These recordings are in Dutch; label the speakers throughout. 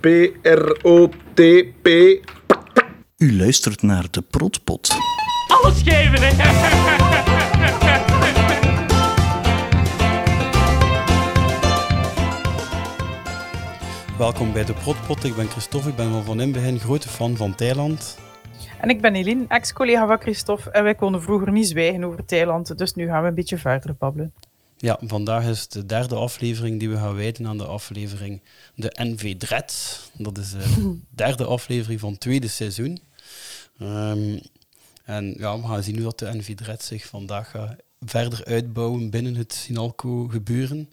Speaker 1: P-R-O-T-P.
Speaker 2: U luistert naar de Protpot.
Speaker 3: Alles geven, hè?
Speaker 4: Welkom bij de Protpot. Ik ben Christophe, ik ben van Van in begin grote fan van Thailand.
Speaker 5: En ik ben Eline, ex-collega van Christophe. En wij konden vroeger niet zwijgen over Thailand. Dus nu gaan we een beetje verder babbelen.
Speaker 4: Ja, vandaag is de derde aflevering die we gaan wijden aan de aflevering de NV Dreads. Dat is eh, de derde aflevering van het tweede seizoen. Ehm, en ja, we gaan zien hoe dat de NV Dreads zich vandaag gaat verder uitbouwen binnen het Sinalco gebeuren.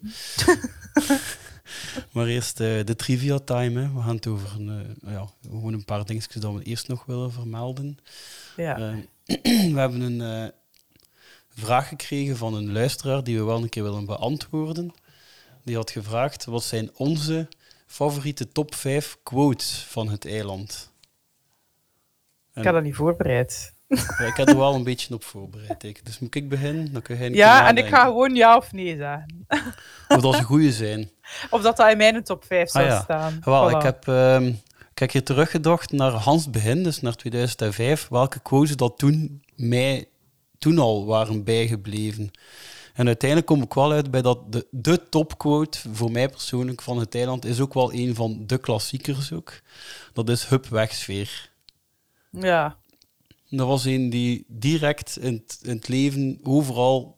Speaker 4: maar eerst eh, de trivia time. Hè. We gaan het over een, eh, ja, gewoon een paar dingetjes dat we eerst nog willen vermelden.
Speaker 5: Ja.
Speaker 4: Eh, we hebben een eh, vraag gekregen van een luisteraar die we wel een keer willen beantwoorden. Die had gevraagd, wat zijn onze favoriete top 5 quotes van het eiland?
Speaker 5: ik had dat niet voorbereid.
Speaker 4: Ja, ik heb er wel een beetje op voorbereid. ik. Dus moet ik beginnen? Dan kun jij
Speaker 5: Ja, en ik ga gewoon ja of nee zeggen.
Speaker 4: Of dat ze goede zijn.
Speaker 5: Of dat dat in mijn top 5 zou
Speaker 4: Ah, ja.
Speaker 5: staan.
Speaker 4: Wel,
Speaker 5: Voilà.
Speaker 4: ik heb ehm, ik heb hier teruggedacht naar Hans begin, dus naar 2005, welke quotes dat toen mij toen al waren bijgebleven. En uiteindelijk kom ik wel uit bij dat de, de topquote voor mij persoonlijk van het eiland is ook wel een van de klassiekers ook. Dat is Hup wegsfeer.
Speaker 5: Ja.
Speaker 4: Dat was een die direct in het, in het leven overal.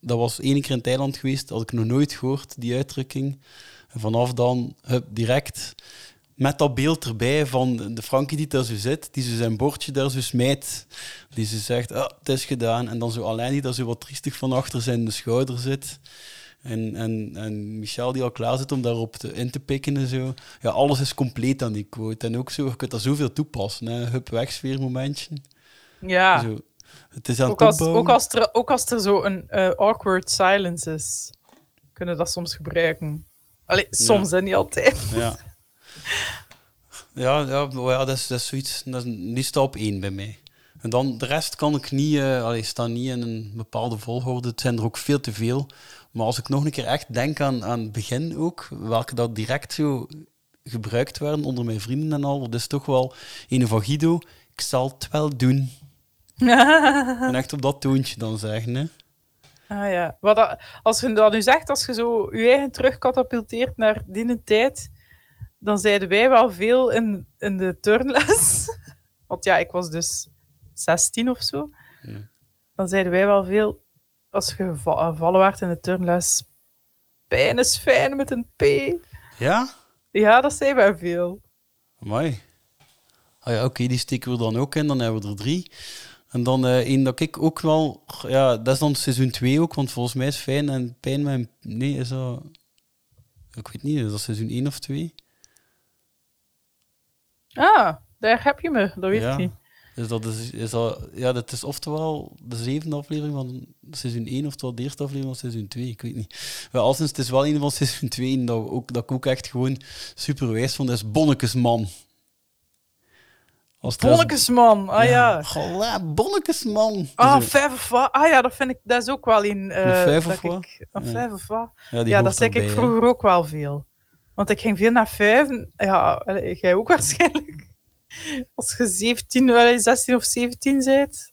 Speaker 4: Dat was één keer in het eiland geweest, had ik nog nooit gehoord, die uitdrukking. En vanaf dan, hup, direct met dat beeld erbij van de Frankie die daar zo zit, die zo zijn bordje daar zo smijt, die zo zegt, ah, het is gedaan. En dan zo alleen die daar zo wat triestig van achter zijn schouder zit. En, en, en Michel die al klaar zit om daarop te, in te pikken en zo. Ja, alles is compleet aan die quote. En ook zo, je kunt daar zoveel toepassen. Hè. Hup, wegsfeer momentje.
Speaker 5: Ja.
Speaker 4: Zo, het is aan
Speaker 5: Ook als, ook, als er, ook als er zo een eh, awkward silence is, kunnen we dat soms gebruiken. Allee, soms en niet altijd.
Speaker 4: Ja. Ja, ja, ja dat, is, dat is zoiets, dat is, die staat op één bij mij. En dan de rest kan ik niet, eh allee, staan niet in een bepaalde volgorde. Het zijn er ook veel te veel. Maar als ik nog een keer echt denk aan, aan het begin ook, welke dat direct zo gebruikt werden onder mijn vrienden en al, dat is toch wel een van Guido. Ik zal het wel doen. en echt op dat toontje dan zeggen, hè.
Speaker 5: Ah ja. Wat dat, als je dat nu zegt, als je zo je eigen terugkatapulteert naar die tijd, dan zeiden wij wel veel in, in de turnles. Want ja, ik was dus 16 of zo.
Speaker 4: Ja.
Speaker 5: Dan zeiden wij wel veel, als je geva- gevallen werd in de turnles, pijn is fijn met een P.
Speaker 4: Ja?
Speaker 5: Ja, dat zei wij veel.
Speaker 4: Mooi. Ah ja, oké, die steken we dan ook in. Dan hebben we er drie. En dan eh één dat ik ook wel... Ja, dat is dan seizoen 2 ook, want volgens mij is fijn en pijn met... een- Nee, is dat... Ik weet niet, is dat seizoen 1 of 2?
Speaker 5: Ah, daar heb je me, dat weet
Speaker 4: Ja.
Speaker 5: ik niet.
Speaker 4: Dus dat is, is dat, ja, dat is oftewel de zevende aflevering van seizoen 1, oftewel de eerste aflevering van seizoen 2, ik weet niet. Maar althans, het is wel een van seizoen 2 en dat, ook, dat ik ook echt gewoon super wijs vond, dat is Bonnekesman. Als
Speaker 5: Bonnekesman, ah ja.
Speaker 4: Ja, Bonnekesman.
Speaker 5: Ah, vijf of wat? Ah ja, dat vind ik, dat is ook wel een... eh,
Speaker 4: Een vijf of wat?
Speaker 5: Een vijf of wat?
Speaker 4: ja,
Speaker 5: Ja, dat zei ik vroeger ook wel veel. Want ik ging veel naar vijf. Ja, jij ook waarschijnlijk. Als je 17, allee, 16 of 17 bent,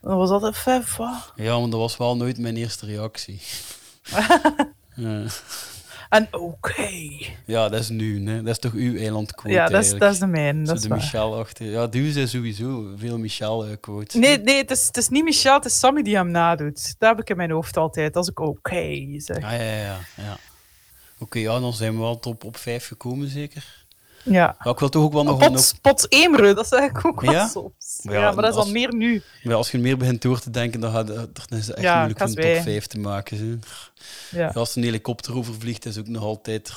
Speaker 5: dan was dat een vijf wat?
Speaker 4: Ja, maar dat was wel nooit mijn eerste reactie. ja.
Speaker 5: En oké.
Speaker 4: ja, dat is nu, hè. Dat is toch uw eilandquote
Speaker 5: Ja, dat is, dat is de mijne.
Speaker 4: Zo
Speaker 5: Dat is
Speaker 4: de. Michel achter. Ja, die zijn sowieso veel Michel-quotes.
Speaker 5: Nee, nee het, is, het is niet Michel, het is Sammy die hem nadoet. Dat heb ik in mijn hoofd altijd, als ik oké zeg.
Speaker 4: Ja, ja, ja. ja. Oké, ja, dan zijn we wel top op vijf gekomen, zeker.
Speaker 5: Ja.
Speaker 4: Maar ik wil toch ook wel nog... een
Speaker 5: Pot, pot Eemre, dat zeg ik ook wel
Speaker 4: Ja?
Speaker 5: soms. Ja,
Speaker 4: ja,
Speaker 5: maar dat is al meer nu.
Speaker 4: Maar als je meer begint door te denken, dan, gaat, dan is het echt moeilijk om een top
Speaker 5: zwijgen.
Speaker 4: 5 te maken.
Speaker 5: Ja.
Speaker 4: Als een helikopter overvliegt, is ook nog altijd...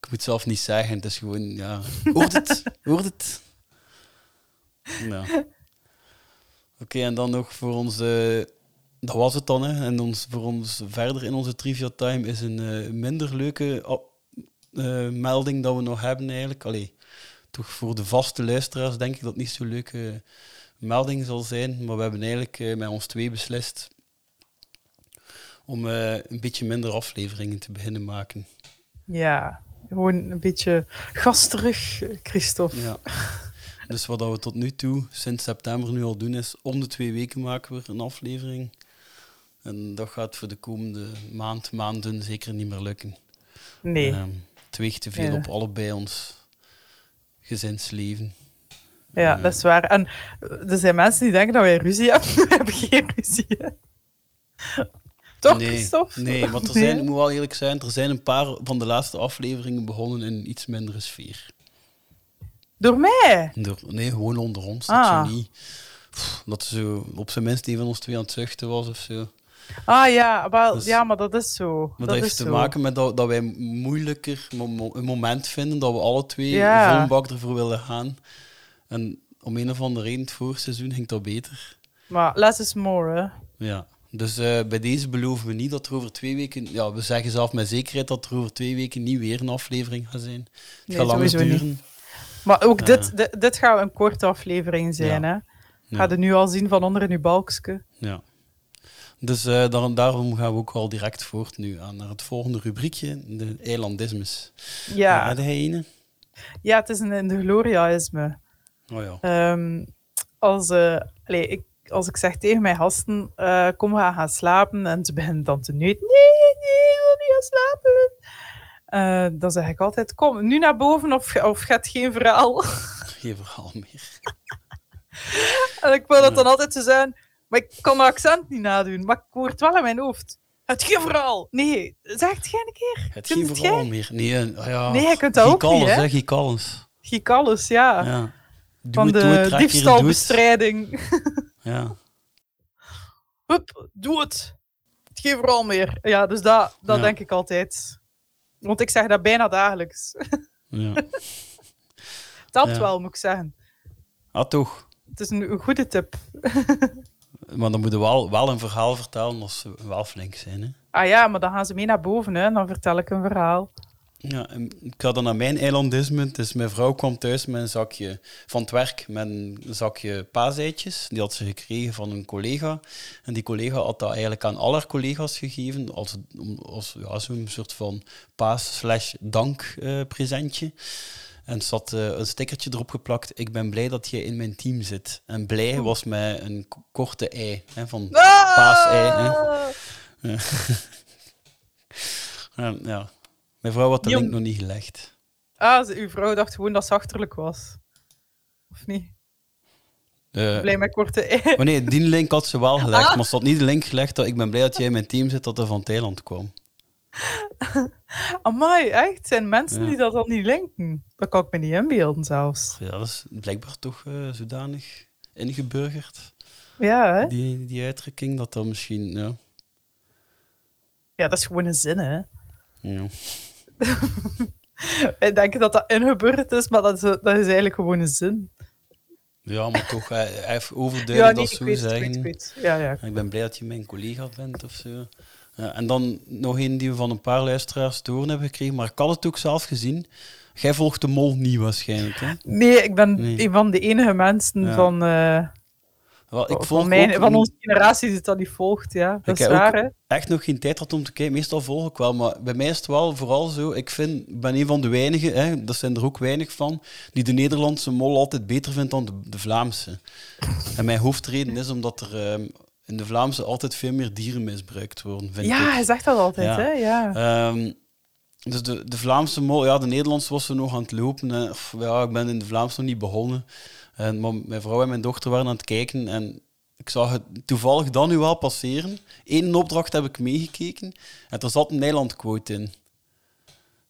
Speaker 4: Ik moet het zelf niet zeggen, het is gewoon... Ja, hoort het? Hoort het? Ja. Oké, en dan nog voor onze... Dat was het dan, hè. En ons, voor ons verder in onze trivia time is een eh, minder leuke ah, eh, melding dat we nog hebben eigenlijk. Allee, toch voor de vaste luisteraars denk ik dat het niet zo'n leuke melding zal zijn. Maar we hebben eigenlijk eh, met ons twee beslist om een beetje minder afleveringen te beginnen maken.
Speaker 5: Ja. Gewoon een beetje gasterig, Christophe.
Speaker 4: Ja. Dus wat we tot nu toe, sinds september nu al doen, is om de twee weken maken we een aflevering. En dat gaat voor de komende maand, maanden zeker niet meer lukken.
Speaker 5: Nee.
Speaker 4: Ehm, het weegt te veel
Speaker 5: Ja.
Speaker 4: op allebei ons gezinsleven.
Speaker 5: Ja, dat is waar. En er zijn mensen die denken dat wij ruzie hebben. We hebben geen ruzie. hè. Toch,
Speaker 4: nee,
Speaker 5: Christophe?
Speaker 4: Nee, want er zijn, ik moet wel eerlijk zijn, er zijn een paar van de laatste afleveringen begonnen in een iets mindere sfeer.
Speaker 5: Door mij?
Speaker 4: Door- nee, gewoon onder ons. Dat
Speaker 5: Ah.
Speaker 4: zo niet... Dat zo op zijn minst een van ons twee aan het zuchten was of zo.
Speaker 5: Ah ja, wel,
Speaker 4: Dus-
Speaker 5: ja, maar dat is zo.
Speaker 4: Maar dat,
Speaker 5: dat
Speaker 4: heeft
Speaker 5: is
Speaker 4: te
Speaker 5: zo.
Speaker 4: maken met dat, dat wij moeilijker mo- mo- een moment vinden dat we alle twee
Speaker 5: Ja.
Speaker 4: vol bak ervoor willen gaan. En om een of andere reden, het voorseizoen ging dat beter.
Speaker 5: Maar less is more, hè.
Speaker 4: Ja. Dus eh, bij deze beloven we niet dat er over twee weken... Ja, we zeggen zelf met zekerheid dat er over twee weken niet weer een aflevering gaat zijn. Het
Speaker 5: Nee,
Speaker 4: gaat langer
Speaker 5: niet.
Speaker 4: duren.
Speaker 5: Maar ook
Speaker 4: Ja.
Speaker 5: dit, dit, dit gaat een korte aflevering zijn,
Speaker 4: Ja.
Speaker 5: hè. Ga je nu al zien van onder in uw balkske.
Speaker 4: Ja. Dus eh, daar, daarom gaan we ook al direct voort nu aan naar het volgende rubriekje, de eilandismes.
Speaker 5: Ja.
Speaker 4: Hij ene?
Speaker 5: ja, het is een in de gloriaïsme.
Speaker 4: Oh ja.
Speaker 5: Ehm, als, eh, allee, ik, als ik zeg tegen mijn gasten, eh, kom, we gaan gaan slapen. En ze beginnen dan te neuten. Nee, nee, ik wil niet gaan slapen. Dan zeg ik altijd, kom, nu naar boven of, of gaat geen verhaal.
Speaker 4: Geen verhaal meer.
Speaker 5: en ik wil dat dan altijd zo zijn. Maar ik kan mijn accent niet nadoen. Maar ik hoor het wel in mijn hoofd. Het geen verhaal. Nee, zeg het geen keer.
Speaker 4: Het
Speaker 5: jij?
Speaker 4: meer. Nee, ja.
Speaker 5: Nee, je kunt dat ook niet, hè? Giek alles, ja.
Speaker 4: Ja. Doe
Speaker 5: Van
Speaker 4: het,
Speaker 5: de
Speaker 4: het.
Speaker 5: diefstalbestrijding.
Speaker 4: Ja.
Speaker 5: Hup, doe het. Het verhaal meer. Ja, dus dat, dat
Speaker 4: Ja.
Speaker 5: denk ik altijd. Want ik zeg dat bijna dagelijks.
Speaker 4: ja.
Speaker 5: Dat
Speaker 4: Ja.
Speaker 5: wel, moet ik zeggen.
Speaker 4: Ah, toch.
Speaker 5: Het is een goede tip.
Speaker 4: Maar dan moeten we wel, wel een verhaal vertellen als ze wel flink zijn. Hè?
Speaker 5: Ah ja, maar dan gaan ze mee naar boven, hè. en dan vertel ik een verhaal.
Speaker 4: Ja, ik ga dan naar mijn eilandisme. Dus mijn vrouw kwam thuis met een zakje van het werk met een zakje paaseitjes. Die had ze gekregen van een collega. En die collega had dat eigenlijk aan al haar collega's gegeven als, als ja, zo'n soort van paas-slash-dank-presentje. En zat eh, een stickertje erop geplakt. Ik ben blij dat jij in mijn team zit. En blij was met een korte ei. Hè, van paasei. Hè.
Speaker 5: Ah!
Speaker 4: Ja, ja. Mijn vrouw had de link nog niet gelegd.
Speaker 5: Ah, uw vrouw dacht gewoon dat ze achterlijk was. Of niet?
Speaker 4: Eh,
Speaker 5: Blij met korte ei.
Speaker 4: Oh nee, die link had ze wel gelegd,
Speaker 5: Ah.
Speaker 4: maar ze had niet de link gelegd dat ik ben blij dat jij in mijn team zit dat er van Thailand kwam.
Speaker 5: Amai, echt? Zijn mensen
Speaker 4: Ja.
Speaker 5: die dat dan niet linken? Dat kan ik me niet inbeelden zelfs.
Speaker 4: Ja, dat is blijkbaar toch eh, zodanig ingeburgerd,
Speaker 5: Ja, hè?
Speaker 4: die, die uitdrukking, dat dat misschien, ja.
Speaker 5: Ja, dat is gewoon een zin, hè?
Speaker 4: ja.
Speaker 5: Wij denken dat dat ingebeurd is, maar dat is, dat is eigenlijk gewoon een zin.
Speaker 4: Ja, maar toch, heeft overduidelijk
Speaker 5: ja, nee,
Speaker 4: dat
Speaker 5: ik
Speaker 4: zo
Speaker 5: het, ik
Speaker 4: zeggen.
Speaker 5: ik. Ja, ja.
Speaker 4: Ik ben blij dat je mijn collega bent of zo. En dan nog een die we van een paar luisteraars te horen hebben gekregen, maar ik had het ook zelf gezien. Jij volgt de mol niet waarschijnlijk, hè?
Speaker 5: Nee, ik ben
Speaker 4: Nee.
Speaker 5: een van de enige mensen
Speaker 4: Ja.
Speaker 5: van, eh,
Speaker 4: Wel, ik
Speaker 5: van,
Speaker 4: volg
Speaker 5: mijn,
Speaker 4: ook
Speaker 5: van onze generatie die dat niet volgt. Ja, dat
Speaker 4: Ik
Speaker 5: is waar, hè?
Speaker 4: echt nog geen tijd had om te kijken. Meestal volg ik wel, maar bij mij is het wel vooral zo. Ik vind, ben een van de weinigen, hè, dat zijn er ook weinig van, die de Nederlandse mol altijd beter vindt dan de, de Vlaamse. En mijn hoofdreden is omdat er ehm, in de Vlaamse altijd veel meer dieren misbruikt worden, vind
Speaker 5: Ja,
Speaker 4: ik.
Speaker 5: hij zegt dat altijd,
Speaker 4: Ja.
Speaker 5: hè? Ja.
Speaker 4: Ehm, dus de, de Vlaamse mol, ja, de Nederlandse was ze nog aan het lopen. hè. Ja, ik ben in de Vlaamse nog niet begonnen. En, maar mijn vrouw en mijn dochter waren aan het kijken en ik zag het toevallig dan nu wel passeren. Eén opdracht heb ik meegekeken en er zat een Nederland-quote in.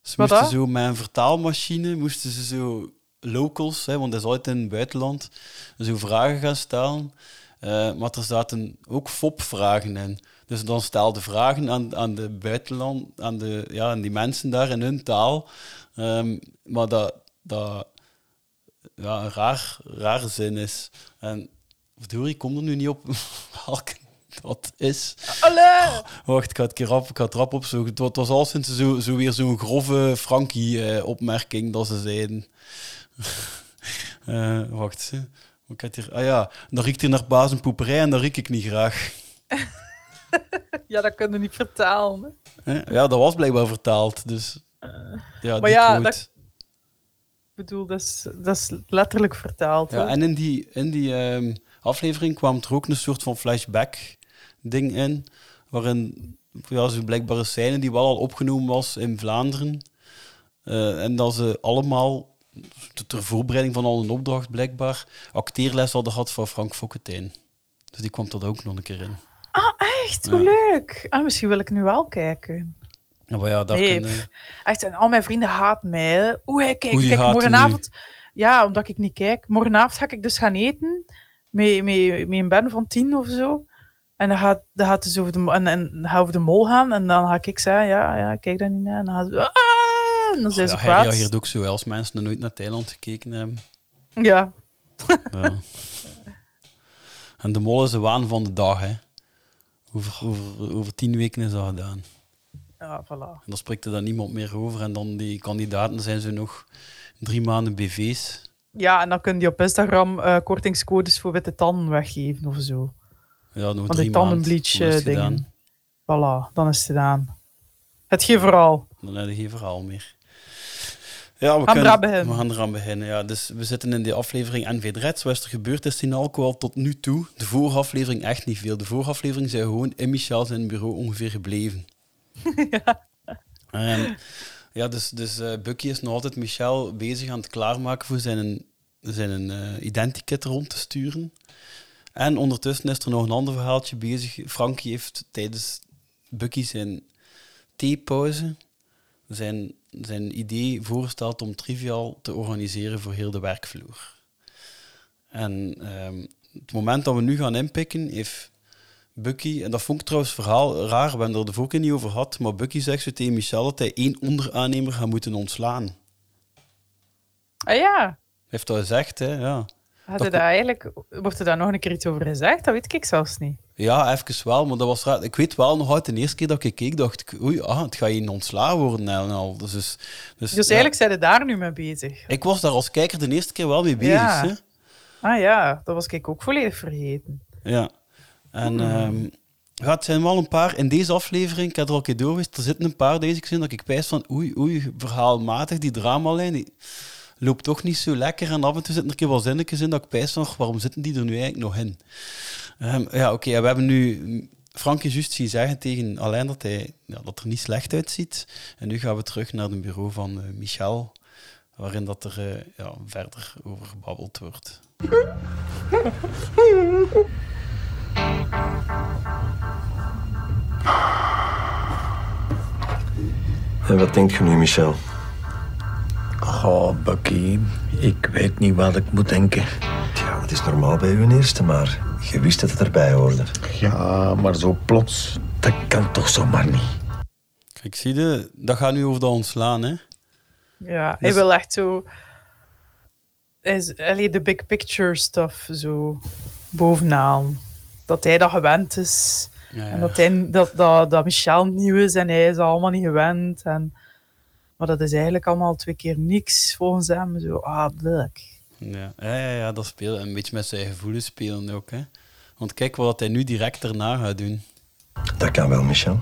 Speaker 4: Ze
Speaker 5: Wat
Speaker 4: moesten zo met een vertaalmachine, moesten ze zo locals, hè, want dat is altijd in het buitenland, zo vragen gaan stellen. Eh, maar er zaten ook FOP-vragen in. Dus dan stelde vragen aan, aan de buitenland, aan, de, ja, aan die mensen daar in hun taal. Ehm, maar dat, dat ja, een raar, rare zin is. En verdorie, ik kom er nu niet op welke dat is.
Speaker 5: Allee!
Speaker 4: Wacht, ik ga het, keer rap, ik ga het rap opzoeken. Het wa- het was al sinds zo, zo weer zo'n grove Frankie-opmerking dat ze zeiden. Eh, wacht. Ik had hier, ah ja, dan riekt hij naar bazenpoeperij en dat riek ik niet graag.
Speaker 5: Ja, dat kunnen we niet vertalen. Hè?
Speaker 4: Ja, dat was blijkbaar vertaald. Dus Ja,
Speaker 5: Maar ja,
Speaker 4: quote.
Speaker 5: dat- Ik bedoel, dat is, dat is letterlijk vertaald.
Speaker 4: Ja, en in die, in die ehm, aflevering kwam er ook een soort van flashback-ding in, waarin ja, ze blijkbaar een scène die wel al opgenomen was in Vlaanderen. Eh, en dat ze allemaal, ter voorbereiding van al een opdracht blijkbaar, acteerles hadden gehad van Frank Fokketijn. Dus die kwam er ook nog een keer in.
Speaker 5: Echt, hoe leuk. Ah, misschien wil ik nu wel kijken.
Speaker 4: Ja, maar ja, daar
Speaker 5: Nee, Echt, en al mijn vrienden haten mij. Oeh, hij kijkt. Kijk, morgenavond... Ja, omdat ik niet kijk. Morgenavond ga ik dus gaan eten met, met, met een ben van tien of zo. En dan gaat, dan gaat dus over de, en, en gaat over de mol gaan. En dan ga ik zeggen, ja, ja, kijk daar niet naar. En dan gaat ze... "Ah!" En dan zijn ze
Speaker 4: ja, hij
Speaker 5: kwaad.
Speaker 4: reageert ook zo als mensen nog nooit naar Thailand gekeken hebben.
Speaker 5: Ja.
Speaker 4: Ja. en de mol is de waan van de dag, hè. Over, over, over tien weken is dat gedaan.
Speaker 5: ja, voilà.
Speaker 4: En dan spreekt er dan niemand meer over. En dan die kandidaten zijn ze nog drie maanden BV's.
Speaker 5: Ja, en dan kun je op Instagram eh, kortingscodes voor witte tanden weggeven of zo.
Speaker 4: Ja, nog
Speaker 5: Van
Speaker 4: drie
Speaker 5: die tandenbleach eh,
Speaker 4: gedaan.
Speaker 5: dingen. Voilà, dan is het gedaan. Het geeft vooral.
Speaker 4: Dan heb je geen verhaal meer. Ja, we,
Speaker 5: Gaan
Speaker 4: kunnen-
Speaker 5: eraan beginnen?
Speaker 4: we gaan eraan beginnen. Ja. Dus we zitten in die aflevering NV Dreds. Wat is er gebeurd is in alcohol tot nu toe? De vorige aflevering echt niet veel. De vorige aflevering zijn gewoon in Michel zijn bureau ongeveer gebleven. En, ja, dus, dus eh, Bucky is nog altijd Michel bezig aan het klaarmaken voor zijn, zijn eh identikit rond te sturen. En ondertussen is er nog een ander verhaaltje bezig. Frankie heeft tijdens Bucky zijn theepauze zijn, zijn idee voorgesteld om Trivial te organiseren voor heel de werkvloer. En ehm, het moment dat we nu gaan inpikken, heeft Bucky, en dat vond ik trouwens verhaal raar, we hebben er de vorige keer niet over gehad, maar Bucky zegt zo tegen Michel dat hij één onderaannemer gaat moeten ontslaan.
Speaker 5: Ah ja,
Speaker 4: heeft dat gezegd, hè, ja.
Speaker 5: Had
Speaker 4: Dat
Speaker 5: eigenlijk, wordt er daar nog een keer iets over gezegd? Dat weet ik zelfs niet.
Speaker 4: Ja, even wel, maar dat was raar. Ik weet wel nog uit de eerste keer dat ik keek, dacht ik, oei, ah, het gaat je ontslagen worden en al. Dus, dus, dus, ja.
Speaker 5: eigenlijk zijn ze daar nu mee bezig.
Speaker 4: Ik was daar als kijker de eerste keer wel mee bezig.
Speaker 5: Ja.
Speaker 4: Hè?
Speaker 5: Ah ja, dat was ik ook volledig vergeten.
Speaker 4: Ja. En ehm, ja, het zijn wel een paar, in deze aflevering, ik heb er al een keer door geweest, er zitten een paar deze gezien dat ik pijs van, oei, oei, verhaalmatig, die dramalijn, die loopt toch niet zo lekker. En af en toe zitten er een keer wel zinnetjes in dat ik pijs "Och, waarom zitten die er nu eigenlijk nog in? Ehm, ja, oké, we hebben nu Frank is juist zien zeggen tegen Alain dat, hij, ja, dat er niet slecht uitziet. En nu gaan we terug naar het bureau van eh, Michel, waarin dat er eh, ja, verder over gebabbeld wordt.
Speaker 1: En wat denkt je nu, Michel?
Speaker 6: Goh, Bucky, ik weet niet wat ik moet denken.
Speaker 1: Ja, dat is normaal bij uw eerste, maar je wist dat het erbij hoorde.
Speaker 6: Ja, maar zo plots, dat kan toch zomaar niet.
Speaker 4: Kijk, zie je, dat gaat nu over dat ontslaan, hè?
Speaker 5: Ja, hij
Speaker 4: Dus-
Speaker 5: wil echt zo... Hij is, allee, de big picture stuff zo bovenaan. Dat hij dat gewend is.
Speaker 4: Ja,
Speaker 5: En dat, hij, dat, dat, dat Michel nieuw is en hij is allemaal niet gewend. En, maar dat is eigenlijk allemaal twee keer niks volgens hem. Zo, ah, blek.
Speaker 4: Ja, ja, ja, ja, dat spelen. Een beetje met zijn gevoelens spelen ook, hè? Want kijk wat hij nu direct daarna gaat doen.
Speaker 1: Dat kan wel, Michel.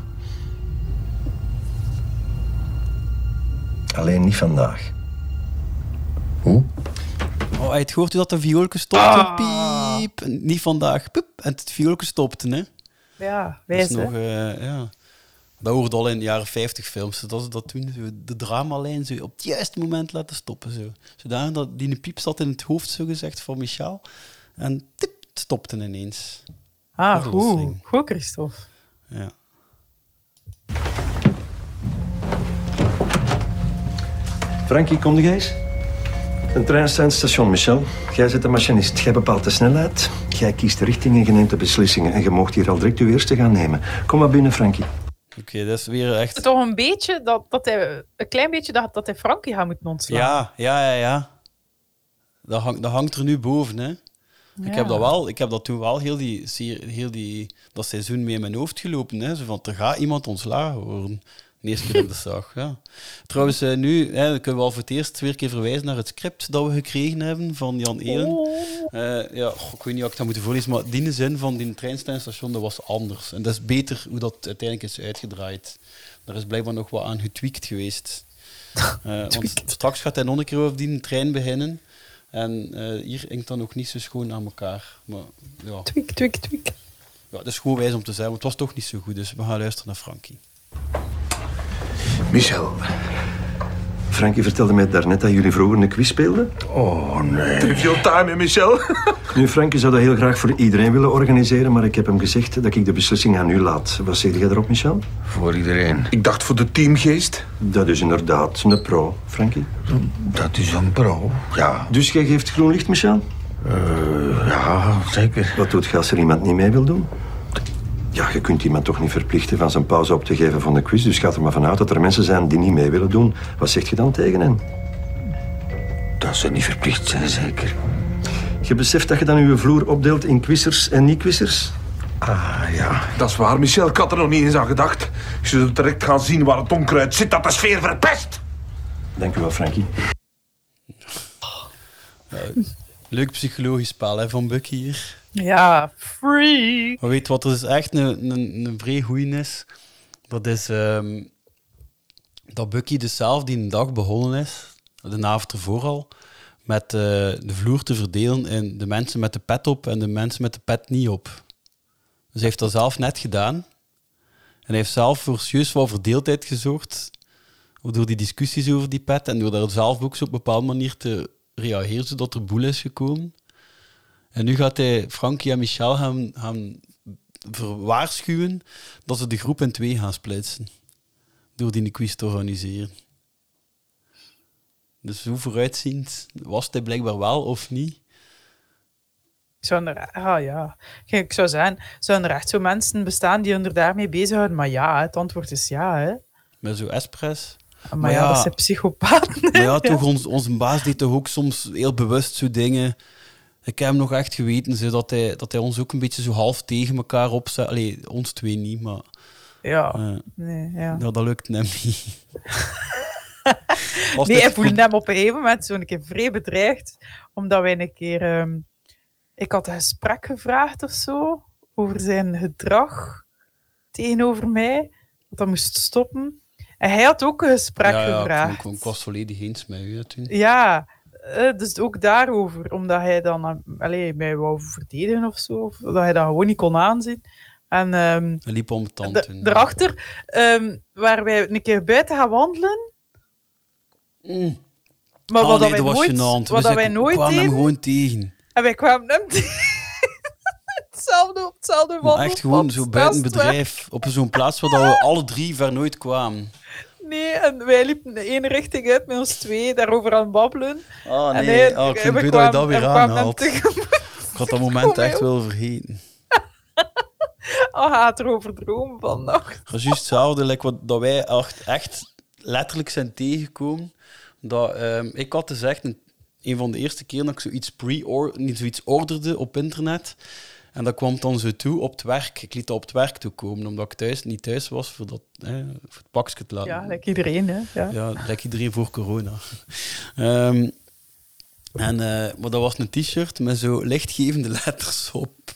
Speaker 1: Alleen niet vandaag.
Speaker 6: Hoe?
Speaker 4: Oh, hij het gehoord hoe dat de vioolke stopte? Piep. En niet vandaag. Piep. En het vioolke stopte, hè?
Speaker 5: Ja, hè.
Speaker 4: nog, eh, ja. Dat hoorde al in de jaren 50 films. Dat ze dat toen, zo de dramalijn zo op het juiste moment laten stoppen. Zo. Zodanig dat die een piep zat in het hoofd, zo gezegd, van Michel. En tip, het stopte ineens.
Speaker 5: Ah, goed. Goed, Christophe.
Speaker 4: Ja.
Speaker 1: Frankie, kom jij eens? Een treinstation, Michel. Jij zit de machinist. Jij bepaalt de snelheid. Jij kiest de richting en je neemt de beslissingen. En je mocht hier al direct uw eerste gaan nemen. Kom maar binnen, Frankie.
Speaker 4: Oké, dat is weer echt...
Speaker 5: Toch een beetje dat, dat hij, een klein beetje dat, dat hij Frankie gaat moeten ontslaan.
Speaker 4: Ja, ja, ja, ja. Dat, hangt, dat hangt er nu boven, hè. Ik heb dat wel, ik heb dat toen wel heel, die, heel die, dat seizoen mee in mijn hoofd gelopen. Hè. Zo van, er gaat iemand ontslagen worden. De eerste keer dat dat zag, ja. Trouwens, eh, nu hè, kunnen we al voor het eerst weer keer verwijzen naar het script dat we gekregen hebben van Jan Elen.
Speaker 5: Oh.
Speaker 4: Eh, ja, goh, ik weet niet of ik dat moet voorlezen, maar die zin van die treinstation, dat was anders. En dat is beter hoe dat uiteindelijk is uitgedraaid. Daar is blijkbaar nog wat aan getweakt geweest. Eh, want straks gaat hij nog een keer over die trein beginnen. En hier inkt dan ook niet zo schoon aan elkaar. Maar ja,
Speaker 5: Twik, twik, twik.
Speaker 4: ja, het is gewoon wijs om te zeggen, want het was toch niet zo goed. Dus we gaan luisteren naar Frankie.
Speaker 6: Michel.
Speaker 1: Frankie vertelde mij daarnet dat jullie vroeger een quiz speelden.
Speaker 6: Oh, nee.
Speaker 7: Trivial time, Michel?
Speaker 1: Nu, Frankie zou dat heel graag voor iedereen willen organiseren, maar ik heb hem gezegd dat ik de beslissing aan u laat. Wat zeg jij erop, Michel?
Speaker 6: Voor iedereen.
Speaker 7: Ik dacht voor de teamgeest.
Speaker 1: Dat is inderdaad een pro, Frankie.
Speaker 6: Dat is een pro. Ja,
Speaker 1: Dus jij geeft groen licht, Michel?
Speaker 6: eh, ja zeker.
Speaker 1: Wat doet je als er iemand niet mee wil doen? Ja, je kunt iemand toch niet verplichten van zijn pauze op te geven van de quiz. Dus ga er maar vanuit dat er mensen zijn die niet mee willen doen. Wat zeg je dan tegen hen?
Speaker 6: Dat ze niet verplicht zijn, zeker.
Speaker 1: Je beseft dat je dan je vloer opdeelt in quizers en niet-quizers?
Speaker 6: Ah, ja.
Speaker 7: Dat is waar, Michel. Ik had er nog niet eens aan gedacht. Je zult direct gaan zien waar het onkruid zit dat de sfeer verpest.
Speaker 1: Dank u wel, Frankie.
Speaker 4: Leuk psychologisch spel hè, van Bucky hier.
Speaker 5: Ja, free.
Speaker 4: Maar weet wat er dus echt een, een, een vrij is? Dat is ehm, dat Bucky dus zelf die een dag begonnen is, de avond ervoor al, met eh, de vloer te verdelen in de mensen met de pet op en de mensen met de pet niet op. Dus hij heeft dat zelf net gedaan. En hij heeft zelf voor serieus wel verdeeldheid gezorgd door die discussies over die pet en door daar zelf ook zo op een bepaalde manier te reageren, zodat er boel is gekomen. En nu gaat hij Frankie en Michel gaan, gaan verwaarschuwen dat ze de groep in twee gaan splitsen. Door die quiz te organiseren. Dus hoe vooruitziend was hij blijkbaar wel of niet?
Speaker 5: Zou er, ah ja, Kijk, ik zou zeggen, zouden er echt zo mensen bestaan die er daarmee bezighouden? Maar ja, het antwoord is ja, hè.
Speaker 4: Met zo'n Espres.
Speaker 5: Maar,
Speaker 4: Maar
Speaker 5: ja,
Speaker 4: ja.
Speaker 5: dat zijn psychopaten.
Speaker 4: Maar ja, toch, ons, onze baas deed toch ook soms heel bewust zo dingen. Ik heb hem nog echt geweten zo, dat, hij, dat hij ons ook een beetje zo half tegen elkaar opzet. Allee, ons twee niet, maar
Speaker 5: Ja,
Speaker 4: eh,
Speaker 5: nee, ja.
Speaker 4: ja, dat lukt hem niet.
Speaker 5: Nee, hij voelde hem op een gegeven moment zo een keer vrij bedreigd, omdat wij een keer... ehm, ik had een gesprek gevraagd of zo, over zijn gedrag tegenover mij, dat dat moest stoppen. En hij had ook een gesprek
Speaker 4: ja, ja,
Speaker 5: gevraagd.
Speaker 4: Ik, ik, ik was volledig eens met u toen.
Speaker 5: Ja, eh, dus ook daarover. Omdat hij dan eh, allee, mij wou verdedigen of zo. Of dat hij dat gewoon niet kon aanzien. En
Speaker 4: Hij liep om het tand
Speaker 5: da-
Speaker 4: toen.
Speaker 5: daarachter ehm, waar wij een keer buiten gaan wandelen.
Speaker 4: Mm.
Speaker 5: Maar
Speaker 4: Oh,
Speaker 5: wat
Speaker 4: nee,
Speaker 5: wij
Speaker 4: was
Speaker 5: nooit,
Speaker 4: gênant.
Speaker 5: wat wij nooit
Speaker 4: kwamen hem
Speaker 5: deden.
Speaker 4: gewoon tegen.
Speaker 5: En wij kwamen hem tegen. hetzelfde op hetzelfde
Speaker 4: echt gewoon zo buiten bedrijf. Op zo'n plaats waar dat we alle drie ver nooit kwamen.
Speaker 5: Nee, en wij liepen de ene richting uit met ons twee, daarover aan het babbelen.
Speaker 4: Oh nee,
Speaker 5: hij-
Speaker 4: oh, ik vind het dat je dat weer aanhaalt. Ik had dat moment echt wel vergeten.
Speaker 5: Oh, hij gaat erover dromen vannacht.
Speaker 4: Dat is juist hetzelfde like wat, dat wij echt, echt letterlijk zijn tegengekomen. Dat, ehm, ik had dus echt een, een van de eerste keer dat ik zoiets, pre niet zoiets orderde op internet. En dat kwam dan zo toe op het werk. Ik liet dat op het werk toekomen, omdat ik thuis niet thuis was voor, dat, hè, voor het pakje te laten.
Speaker 5: Ja, like iedereen, hè. Ja.
Speaker 4: Ja, lijkt iedereen voor corona. Ehm, en, eh, maar dat was een t-shirt met zo lichtgevende letters op.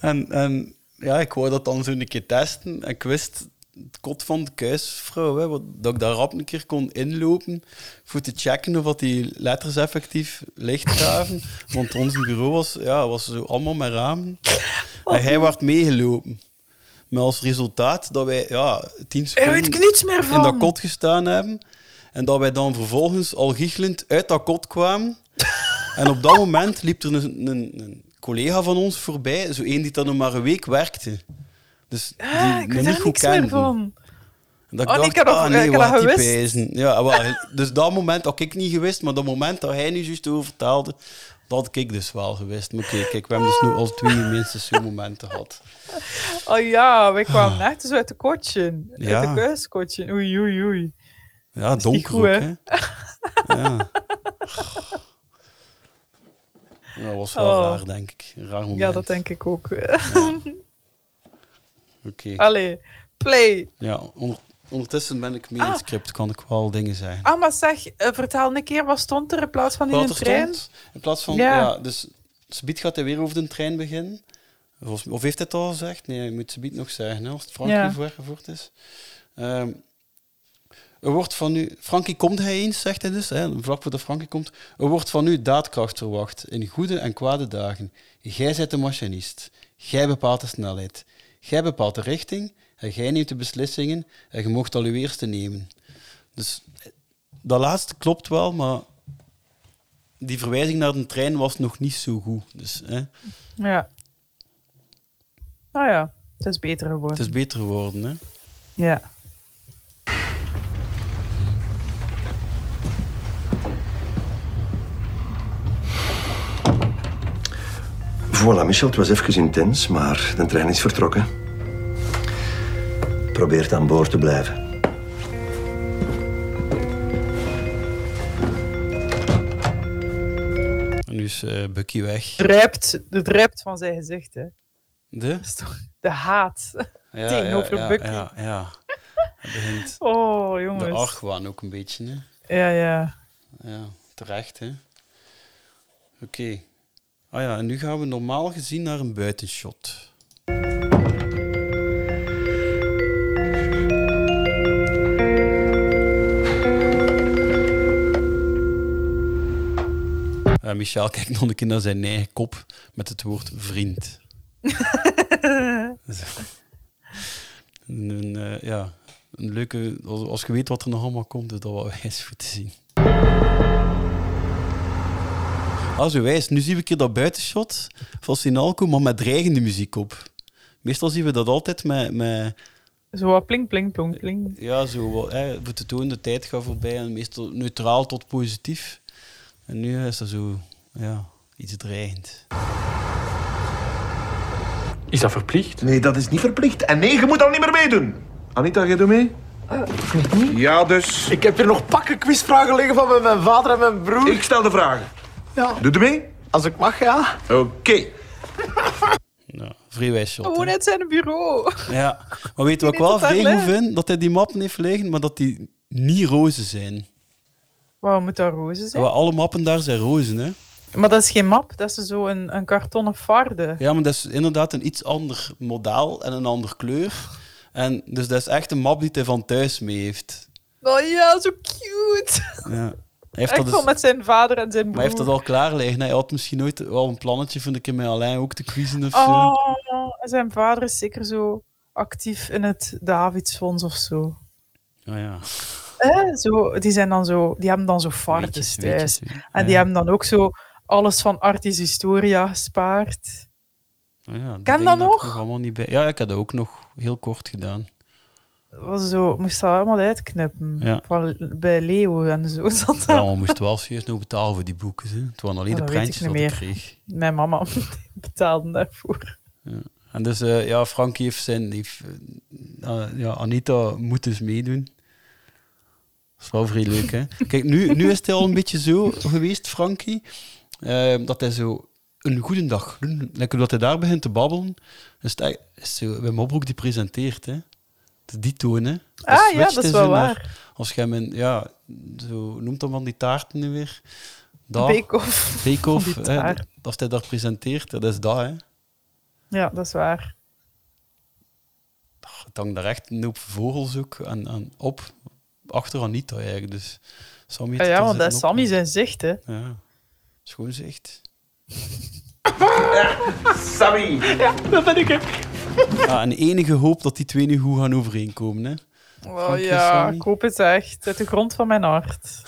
Speaker 4: en, en ja, ik wou dat dan zo een keer testen. En ik wist het kot van de kuisvrouw, hè, wat, dat ik daar rap een keer kon inlopen voor te checken of die letters effectief licht gaven. Want ons bureau was, ja, was zo allemaal met ramen. En hij werd meegelopen. Met als resultaat dat wij ja, tien seconden in dat kot gestaan hebben. En dat wij dan vervolgens al giechelend uit dat kot kwamen. en op dat moment liep er een, een, een collega van ons voorbij, zo één die dan nog maar een week werkte. Dus die
Speaker 5: Ah, ik
Speaker 4: nog
Speaker 5: weet
Speaker 4: niet goed kende.
Speaker 5: van.
Speaker 4: En dat
Speaker 5: Oh,
Speaker 4: ik dacht,
Speaker 5: ik dat-
Speaker 4: ah nee,
Speaker 5: ik
Speaker 4: wat die. Ja, wel, dus dat moment had ik niet gewist, maar dat moment dat hij nu juist over vertelde, dat had ik dus wel gewist. Maar oké, kijk, we hebben dus nu al twee minstens zo'n momenten gehad.
Speaker 5: Oh ja, wij kwamen echt zo uit de kotje.
Speaker 4: Ja.
Speaker 5: Uit de kuiskotje. Oei, oei, oei.
Speaker 4: Ja, donker
Speaker 5: goed,
Speaker 4: ook,
Speaker 5: hè?
Speaker 4: hè. Ja. Ja, dat was wel
Speaker 5: Oh.
Speaker 4: raar, denk ik. Een raar moment.
Speaker 5: Ja, dat denk ik ook.
Speaker 4: Oké.
Speaker 5: Allee, play.
Speaker 4: Ja, onder- ondertussen ben ik mee in het
Speaker 5: Ah.
Speaker 4: script, kan ik wel dingen zeggen.
Speaker 5: Ah, maar zeg, eh, vertel een keer, wat stond er in plaats van in
Speaker 4: Wat
Speaker 5: een
Speaker 4: er
Speaker 5: trein?
Speaker 4: stond, in plaats van...
Speaker 5: Ja.
Speaker 4: Ja, dus Subiet gaat hij weer over de trein beginnen. Volgens, of heeft hij het al gezegd? Nee, je moet Subiet nog zeggen, hè, als het Frankrijk
Speaker 5: Ja.
Speaker 4: voorgevoerd is. Ehm, Er wordt van u... Frankie komt hij eens, zegt hij dus, hè, vlak voordat Frankie komt. Er wordt van u daadkracht verwacht, in goede en kwade dagen. Jij bent de machinist. Jij bepaalt de snelheid. Jij bepaalt de richting. En jij neemt de beslissingen. En je mocht al uw eerste nemen. Dus eh, dat laatste klopt wel, maar die verwijzing naar de trein was nog niet zo goed. Dus hè,
Speaker 5: Ja. Nou ja, het is beter geworden.
Speaker 4: het is beter geworden. Hè.
Speaker 5: Ja.
Speaker 1: Voilà, Michel, het was even intens, maar de trein is vertrokken. Probeer aan boord te blijven.
Speaker 4: En nu is eh, Bucky weg.
Speaker 5: Druipt, het druipt van zijn gezicht, hè.
Speaker 4: De?
Speaker 5: Dat is toch de haat.
Speaker 4: Ja,
Speaker 5: Tegenover
Speaker 4: ja,
Speaker 5: Bucky.
Speaker 4: Ja, ja. Het begint
Speaker 5: Oh,
Speaker 4: de
Speaker 5: jongens.
Speaker 4: argwaan ook een beetje. Hè.
Speaker 5: Ja, ja.
Speaker 4: Ja, terecht, hè. Oké. Ah ja, en nu gaan we normaal gezien naar een buitenshot. Eh, Michel kijkt nog een keer naar zijn eigen kop met het woord vriend. Een, eh, ja, een leuke... Als, als je weet wat er nog allemaal komt, is dat wel wijs voor te zien. Ah, zo wijs. Nu zien we een keer dat buitenshot van Sinalco, maar met dreigende muziek op. Meestal zien we dat altijd met... met
Speaker 5: Zo wat pling, pling, plong, pling.
Speaker 4: ja, zo wat, hè, voor te tonen, de tijd gaat voorbij en meestal neutraal tot positief. En nu is dat zo, ja, iets dreigend.
Speaker 3: Is dat verplicht?
Speaker 7: Nee, dat is niet verplicht. En nee, je moet al niet meer meedoen. Anita, jij doet mee? Ja, dus.
Speaker 6: Ik heb hier nog pakken quizvragen liggen van mijn vader en mijn broer.
Speaker 7: Ik stel de vragen.
Speaker 6: Ja,
Speaker 7: Doe je mee?
Speaker 6: als ik mag, ja.
Speaker 7: Oké.
Speaker 4: Ja, vrij wijs shot.
Speaker 5: Gewoon uit zijn bureau.
Speaker 4: Ja, maar weet je wat ik wel
Speaker 5: ligt.
Speaker 4: vind? Dat hij die mappen heeft liggen, maar dat die niet rozen zijn.
Speaker 5: Waarom moet dat roze zijn?
Speaker 4: Ja, alle mappen daar zijn rozen, hè.
Speaker 5: Maar dat is geen map, dat is zo een, een kartonnen farde.
Speaker 4: Ja, maar dat is inderdaad een iets ander model en een andere kleur. En dus dat is echt een map die hij van thuis mee heeft.
Speaker 5: Oh ja, zo cute.
Speaker 4: Ja. Hij heeft
Speaker 5: Echt
Speaker 4: dat
Speaker 5: wel
Speaker 4: dus,
Speaker 5: met zijn vader en zijn broer.
Speaker 4: maar hij heeft dat al klaar liggen. Hij had misschien ooit wel een plannetje een keer met Alain ook te quizzen of zo.
Speaker 5: Oh, en zijn vader is zeker zo actief in het Davidsfonds of zo.
Speaker 4: Oh, ja.
Speaker 5: Eh, zo die, zijn dan zo, die hebben dan zo fardes thuis. En
Speaker 4: Ja.
Speaker 5: die hebben dan ook zo alles van Artis Historia gespaard.
Speaker 4: Oh, ja,
Speaker 5: Ken dat
Speaker 4: ik
Speaker 5: nog?
Speaker 4: allemaal niet bij. Ja, ik had dat ook nog heel kort gedaan.
Speaker 5: Was zo, moest dat allemaal uitknippen.
Speaker 4: Ja.
Speaker 5: Van, bij Leo en zo zat dat.
Speaker 4: Ja, maar we moesten wel serieus nog betalen voor die boeken. Hè. Het waren alleen
Speaker 5: Ja,
Speaker 4: de
Speaker 5: ik
Speaker 4: prentjes dat ik kreeg.
Speaker 5: Mijn mama betaalde daarvoor.
Speaker 4: En dus, eh, ja, Frankie heeft zijn... Heeft, eh, ah, ja, Anita moet dus meedoen. Dat is wel vrij leuk, hè. Kijk, nu, nu is het al een beetje zo geweest, Frankie, eh, dat hij zo een goede dag, lekker dat hij daar begint te babbelen, is het is zo, Wim die presenteert, hè. Die. Dat
Speaker 5: Ah ja, dat is
Speaker 4: hij
Speaker 5: wel
Speaker 4: naar-
Speaker 5: waar.
Speaker 4: als jij mijn, ja, zo noemt dan van die taarten nu weer. Hè,
Speaker 5: taart.
Speaker 4: als hij daar presenteert, dat is dat, hè.
Speaker 5: Ja, dat is waar.
Speaker 4: Het hangt daar echt een hoop vogels ook aan, aan op. Achter Anita eigenlijk. Dus Sammy
Speaker 5: Ja,
Speaker 4: heeft
Speaker 5: ja want dat is
Speaker 4: zitten
Speaker 5: Sammy zijn zicht, hè.
Speaker 4: Ja, schoon zicht.
Speaker 7: Sammy.
Speaker 3: Dat ben ik, hè.
Speaker 4: Ah, en enige hoop dat die twee nu goed gaan overeenkomen. Hè.
Speaker 5: Oh
Speaker 4: Frank
Speaker 5: ja,
Speaker 4: Sammy.
Speaker 5: ik hoop het echt. Uit de grond van mijn hart.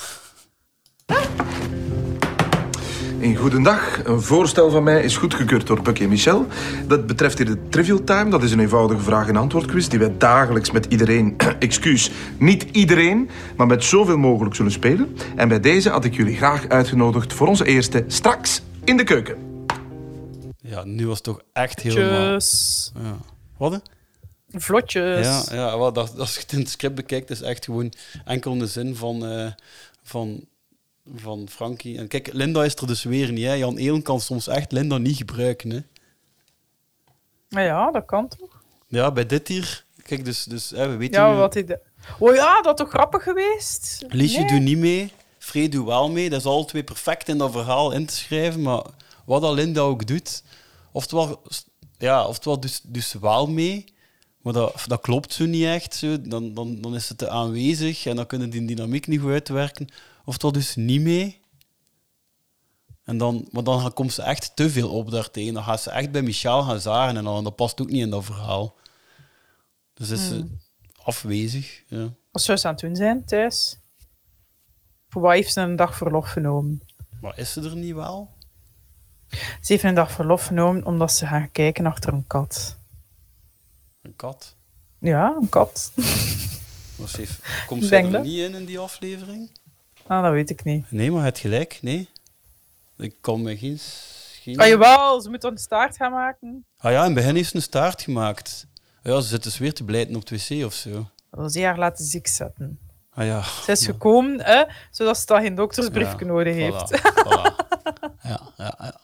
Speaker 7: Een goedendag. Een voorstel van mij is goedgekeurd door Bucky en Michel. Dat betreft hier de Trivial Time. Dat is een eenvoudige vraag- en antwoordquiz die wij dagelijks met iedereen, excuus, niet iedereen, maar met zoveel mogelijk zullen spelen. En bij deze had ik jullie graag uitgenodigd voor onze eerste straks in de keuken.
Speaker 4: Ja, nu was het toch echt helemaal... Ja. Wat? hè?
Speaker 5: Vlotjes.
Speaker 4: Ja, ja wel, dat, als je het in het script bekijkt, is echt gewoon enkel in de zin van, eh, van, van Frankie. En kijk, Linda is er dus weer niet. Hè. Jan Eelen kan soms echt Linda niet gebruiken. Hè.
Speaker 5: Ja, dat kan toch?
Speaker 4: Ja, bij dit hier... Kijk, dus, dus hè, we weten
Speaker 5: Ja,
Speaker 4: nu...
Speaker 5: wat hij... de- Oh ja, dat is toch grappig geweest?
Speaker 4: Liesje
Speaker 5: Nee.
Speaker 4: doet niet mee, Freed doet wel mee. Dat is alle twee perfect in dat verhaal in te schrijven. Maar wat dat Linda ook doet, oftewel, ja, oftewel dus, dus wel mee, Maar dat, dat klopt zo niet echt. Zo. Dan, dan, dan is het te aanwezig en dan kunnen die dynamiek niet goed uitwerken. Of dat dus niet mee. En dan, maar dan komt ze echt te veel op daartegen. Dan gaat ze echt bij Michel gaan zagen en dan, dat past ook niet in dat verhaal. Dus is ze afwezig. Ja.
Speaker 5: Wat zou ze aan het doen zijn thuis? Voor wat heeft ze een dag verlof genomen?
Speaker 4: Maar is ze er niet wel?
Speaker 5: Ze heeft een dag verlof genomen omdat ze gaan kijken achter een kat.
Speaker 4: Een kat?
Speaker 5: Ja, een kat.
Speaker 4: Maar ze heeft, komt
Speaker 5: denk
Speaker 4: er
Speaker 5: dat.
Speaker 4: niet in in die aflevering?
Speaker 5: Ah, dat weet ik niet.
Speaker 4: Nee, maar het gelijk, nee. Ik kan me geen... geen...
Speaker 5: Ah, jawel, ze moet een staart gaan maken.
Speaker 4: Ah ja, in het begin heeft ze een staart gemaakt. Ja, ze zit dus weer te blijten op het wc of zo.
Speaker 5: Dat wil ze haar laten ziek zetten.
Speaker 4: Ah ja.
Speaker 5: Ze is gekomen, hè, zodat ze dan geen doktersbriefje
Speaker 4: Ja,
Speaker 5: nodig heeft.
Speaker 4: voilà. Ja, ja, ja.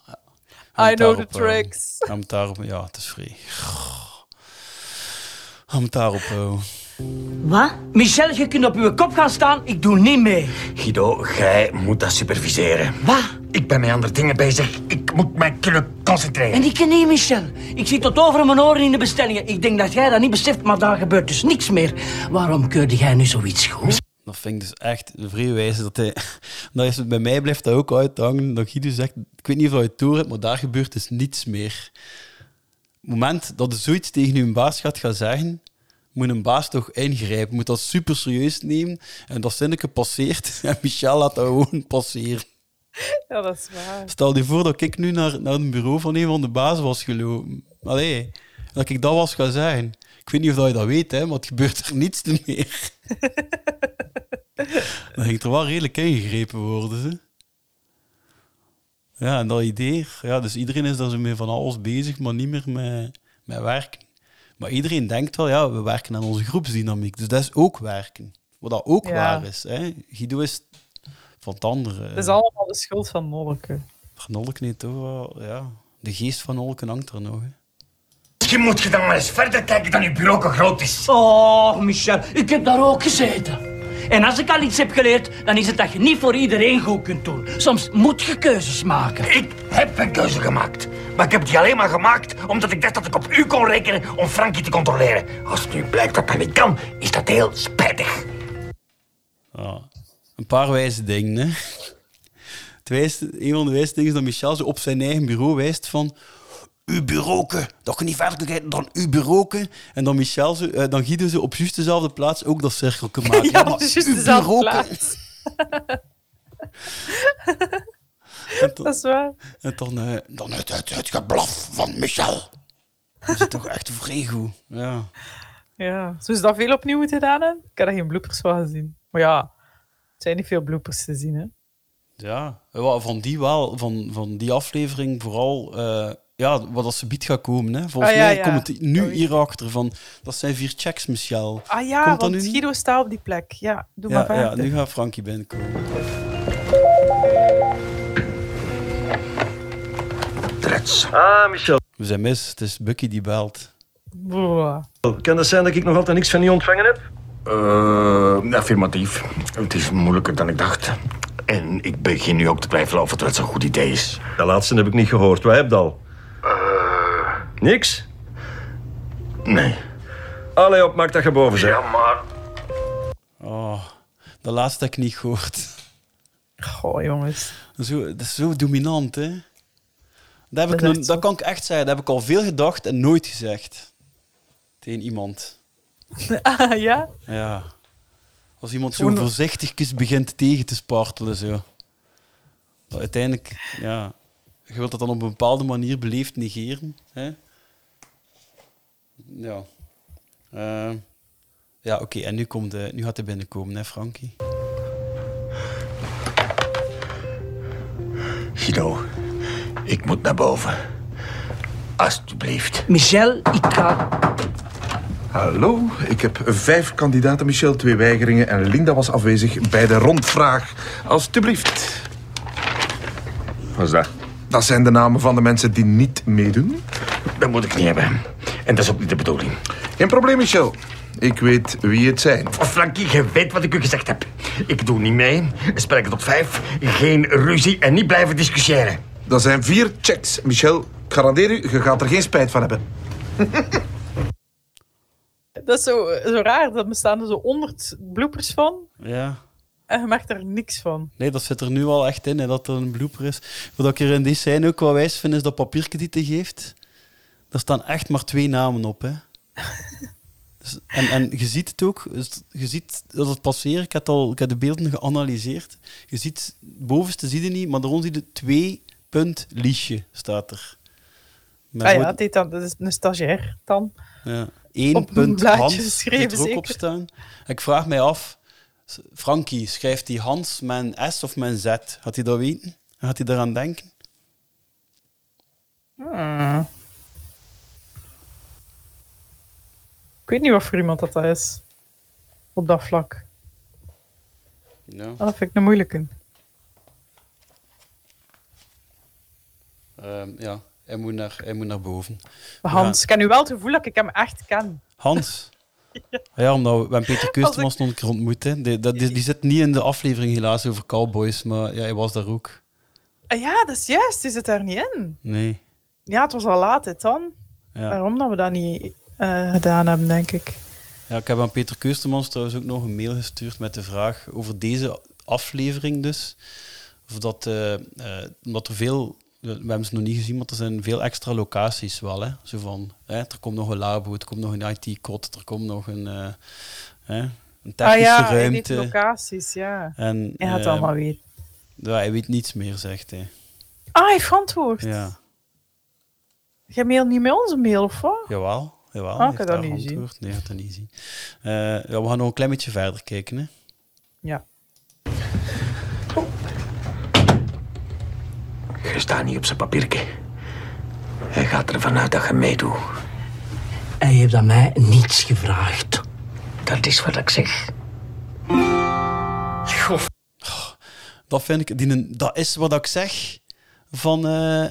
Speaker 4: ja.
Speaker 5: I know the
Speaker 4: eh,
Speaker 5: tricks.
Speaker 4: Om het daarop... Ja, het is vrij. Om het daarop houden.
Speaker 8: Wat? Michel, je kunt op uw kop gaan staan. Ik doe niet mee.
Speaker 6: Guido, jij moet dat superviseren.
Speaker 8: Wat?
Speaker 6: Ik ben met andere dingen bezig. Ik moet mij kunnen concentreren.
Speaker 8: En ik ken niet, Michel. Ik zit tot over mijn oren in de bestellingen. Ik denk dat jij dat niet beseft, maar daar gebeurt dus niks meer. Waarom keurde jij nu zoiets goed?
Speaker 4: Dat vind ik dus echt een vrije wijze. Dat hij, dat is, bij mij blijft dat ook uithangen. Dat Guido zegt, ik weet niet of je het door hebt, maar daar gebeurt dus niets meer. Op het moment dat je zoiets tegen je baas gaat gaan zeggen, moet een baas toch ingrijpen. Moet dat super serieus nemen. En dat zinnetje passeert. En Michel laat dat gewoon passeren.
Speaker 5: Ja, dat is waar.
Speaker 4: Stel je voor dat ik nu naar, naar het bureau van een van de baas was gelopen. Allee, dat ik dat was gaan zeggen. Ik weet niet of dat je dat weet, hè, maar het gebeurt er niets meer. Dan ging er wel redelijk ingegrepen worden. Hè. Ja, en dat idee, ja, dus iedereen is daar zo mee van alles bezig, maar niet meer met, met werken. Maar iedereen denkt wel, ja, we werken aan onze groepsdynamiek, dus dat is ook werken. Wat dat ook
Speaker 5: Ja.
Speaker 4: waar is. Hè. Guido is van het andere.
Speaker 5: Het is allemaal de schuld van Nolke.
Speaker 4: Van niet toch wel, ja. De geest van Olken hangt er nog. Hè.
Speaker 6: Misschien moet je dan maar eens verder kijken dan je bureau groot is.
Speaker 8: Oh, Michel, ik heb daar ook gezeten. En als ik al iets heb geleerd, dan is het dat je niet voor iedereen goed kunt doen. Soms moet je keuzes maken.
Speaker 6: Ik heb een keuze gemaakt. Maar ik heb die alleen maar gemaakt omdat ik dacht dat ik op u kon rekenen om Frankie te controleren. Als het nu blijkt dat dat niet kan, is dat heel spijtig.
Speaker 4: Ja. Een paar wijze dingen. Hè. Het wijste, een van de wijste dingen is dat Michel zo op zijn eigen bureau wijst van... Uw bureauke, dat je niet verder kijken dan uw bureauke. En dan Michel, zo, eh, dan Guido zo op juist dezelfde plaats ook dat cirkelke maken.
Speaker 5: Ja, is juist dezelfde plaats.
Speaker 4: En dan,
Speaker 5: Dat is waar.
Speaker 4: en dan, eh, dan het, het, het geblaf van Michel. Dat is toch echt vrij goed. Ja.
Speaker 5: Ja. Zou ze dat veel opnieuw moeten gedaan hebben? Ik heb er geen bloopers van gezien. Maar ja, zijn niet veel bloopers te zien, hè.
Speaker 4: Ja, van die wel, van, van die aflevering vooral, eh, ja, wat als ze biedt gaat komen. Hè. Volgens
Speaker 5: Ah, ja,
Speaker 4: mij
Speaker 5: ja.
Speaker 4: komt het nu
Speaker 5: Oei.
Speaker 4: hierachter van, dat zijn vier checks, Michel.
Speaker 5: Ah ja,
Speaker 4: Komt
Speaker 5: want
Speaker 4: nu?
Speaker 5: Guido staat op die plek. Ja, doe
Speaker 4: Ja,
Speaker 5: maar
Speaker 4: ja,
Speaker 5: verder.
Speaker 4: nu gaat Frankie binnenkomen.
Speaker 6: Trets.
Speaker 1: Ah, Michel.
Speaker 4: We zijn mis, het is Bucky die belt.
Speaker 5: Boah.
Speaker 1: Kan dat zijn dat ik nog altijd niks van je ontvangen heb?
Speaker 6: Eh, affirmatief. Het is moeilijker dan ik dacht. En ik begin nu ook te twijfelen of het wel zo'n goed idee is.
Speaker 1: De laatste heb ik niet gehoord. Wat heb je al? Niks?
Speaker 6: Nee.
Speaker 1: Allee op, maak dat je boven zeg.
Speaker 6: maar...
Speaker 4: Oh, de laatste heb ik niet gehoord.
Speaker 5: Goh, jongens.
Speaker 4: Zo, dat is zo dominant, hè. Dat, heb ik
Speaker 5: Dat
Speaker 4: dat
Speaker 5: zo.
Speaker 4: kan ik echt zeggen. Dat heb ik al veel gedacht en nooit gezegd. Tegen iemand.
Speaker 5: Ah, ja?
Speaker 4: Ja. Als iemand zo voorzichtigjes begint tegen te spartelen, zo. Dat uiteindelijk, ja... Je wilt dat dan op een bepaalde manier beleefd negeren. Hè? Ja. Eh, ja, oké. En nu, komt de, nu gaat hij binnenkomen, hè, Frankie?
Speaker 6: Guido, ik moet naar boven. Alsjeblieft.
Speaker 8: Michel, ik ga...
Speaker 7: Hallo, ik heb vijf kandidaten, Michel, twee weigeringen en Linda was afwezig bij de rondvraag. Alsjeblieft.
Speaker 6: Wat is dat?
Speaker 7: Dat zijn de namen van de mensen die niet meedoen.
Speaker 6: Dat moet ik niet hebben. En dat is ook niet de bedoeling.
Speaker 7: Geen probleem, Michel. Ik weet wie het zijn.
Speaker 6: Oh, Frankie, je weet wat ik u gezegd heb. Ik doe niet mee. Spreken tot vijf. Geen ruzie en niet blijven discussiëren.
Speaker 7: Dat zijn vier checks, Michel. Ik garandeer u, je gaat er geen spijt van hebben.
Speaker 5: Dat is zo, zo raar. Dat bestaan er zo honderd bloepers van.
Speaker 4: Ja.
Speaker 5: En je merkt er niks van.
Speaker 4: Nee, dat zit er nu al echt in, hè, dat er een blooper is. Wat ik er in die scène ook wel wijs vind, is dat papiertje die te geeft. Daar staan echt maar twee namen op. Hè. Dus, en, en je ziet het ook, dus je ziet dat het passeren. Ik heb, al, ik heb de beelden geanalyseerd. Je ziet, bovenste zie je niet, maar daaronder zie je twee punt liesje staat er.
Speaker 5: Ah ja,
Speaker 4: rood-
Speaker 5: dit dan, dat is een stagiair dan.
Speaker 4: ja.
Speaker 5: Een
Speaker 4: punt Hans moet er ook op staan. Ik vraag mij af, Frankie, schrijft hij Hans met een S of met een Z? Gaat hij dat weten? Gaat hij eraan denken?
Speaker 5: Hmm. Ik weet niet wat voor iemand dat, dat is. Op dat vlak.
Speaker 4: Ja.
Speaker 5: Ah, Dat vind ik een moeilijke.
Speaker 4: Ehm, ja, hij moet, naar, hij moet naar boven.
Speaker 5: Hans, ik heb nu wel het gevoel dat ik hem echt ken.
Speaker 4: Hans? Ja, omdat we, we hebben Peter Keustemans nog een keer ontmoet. Hè. Die, dat, die, die zit niet in de aflevering helaas over Cowboys, maar ja, hij was daar ook.
Speaker 5: Ah, ja, dat is juist. Die zit daar niet in.
Speaker 4: Nee.
Speaker 5: Ja, het was al laat, hè, dan.
Speaker 4: Ja.
Speaker 5: Waarom dat we dat niet eh, gedaan hebben, denk ik.
Speaker 4: Ja, ik heb aan Peter Keustemans trouwens ook nog een mail gestuurd met de vraag over deze aflevering dus. Of dat, eh, eh, omdat er veel, we hebben ze nog niet gezien, maar er zijn veel extra locaties wel. Hè? Zo van, hè, er komt nog een labo, er komt nog een IT-kot, er komt nog een, eh, hè, een technische
Speaker 5: ah ja,
Speaker 4: ruimte.
Speaker 5: locaties, ja.
Speaker 4: En,
Speaker 5: Hij gaat het
Speaker 4: eh,
Speaker 5: allemaal weten.
Speaker 4: Ja, hij weet niets meer, zegt hij.
Speaker 5: Ah, hij heeft geantwoord.
Speaker 4: Ja,
Speaker 5: Jij mailt niet met onze mail, of wat?
Speaker 4: jawel. jawel
Speaker 5: Ah, ik heb dat niet gezien.
Speaker 4: geantwoord. Nee, dat niet gezien. Eh, ja, we gaan nog een klein beetje verder kijken. Hè.
Speaker 5: Ja.
Speaker 6: Je staat niet op zijn papiertje. Hij gaat ervan uit dat je meedoet.
Speaker 8: Hij heeft aan mij niets gevraagd.
Speaker 6: Dat is wat ik zeg.
Speaker 4: Dat vind ik, die, een- dat is wat ik zeg van, eh,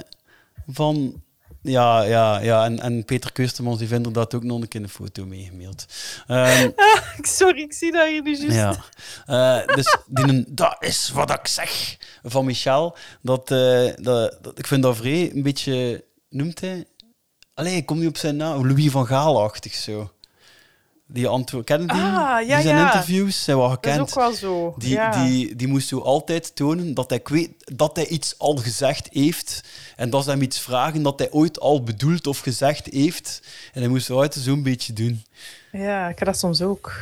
Speaker 4: van ja, ja, ja. En, en Peter Keustemans die vindt er dat ook nog een keer een foto meegemaild. Ehm,
Speaker 5: Sorry, ik zie dat hier nu juist.
Speaker 4: ja. Eh, dus die, dat is wat ik zeg van Michel. Dat, eh, dat, dat, ik vind dat vrij een beetje, noemt hij? Allee, ik kom niet op zijn naam. Louis van Gaal-achtig zo. Die antwoord, kennen die?
Speaker 5: Ah, ja,
Speaker 4: die zijn
Speaker 5: ja.
Speaker 4: interviews zijn wel
Speaker 5: Dat is
Speaker 4: gekend.
Speaker 5: ook wel zo.
Speaker 4: Die,
Speaker 5: ja.
Speaker 4: die, die moest zo altijd tonen dat hij, kweet, dat hij iets al gezegd heeft. En dat ze hem iets vragen dat hij ooit al bedoeld of gezegd heeft. En hij moest zo altijd zo'n beetje doen.
Speaker 5: ja, ik heb dat soms ook.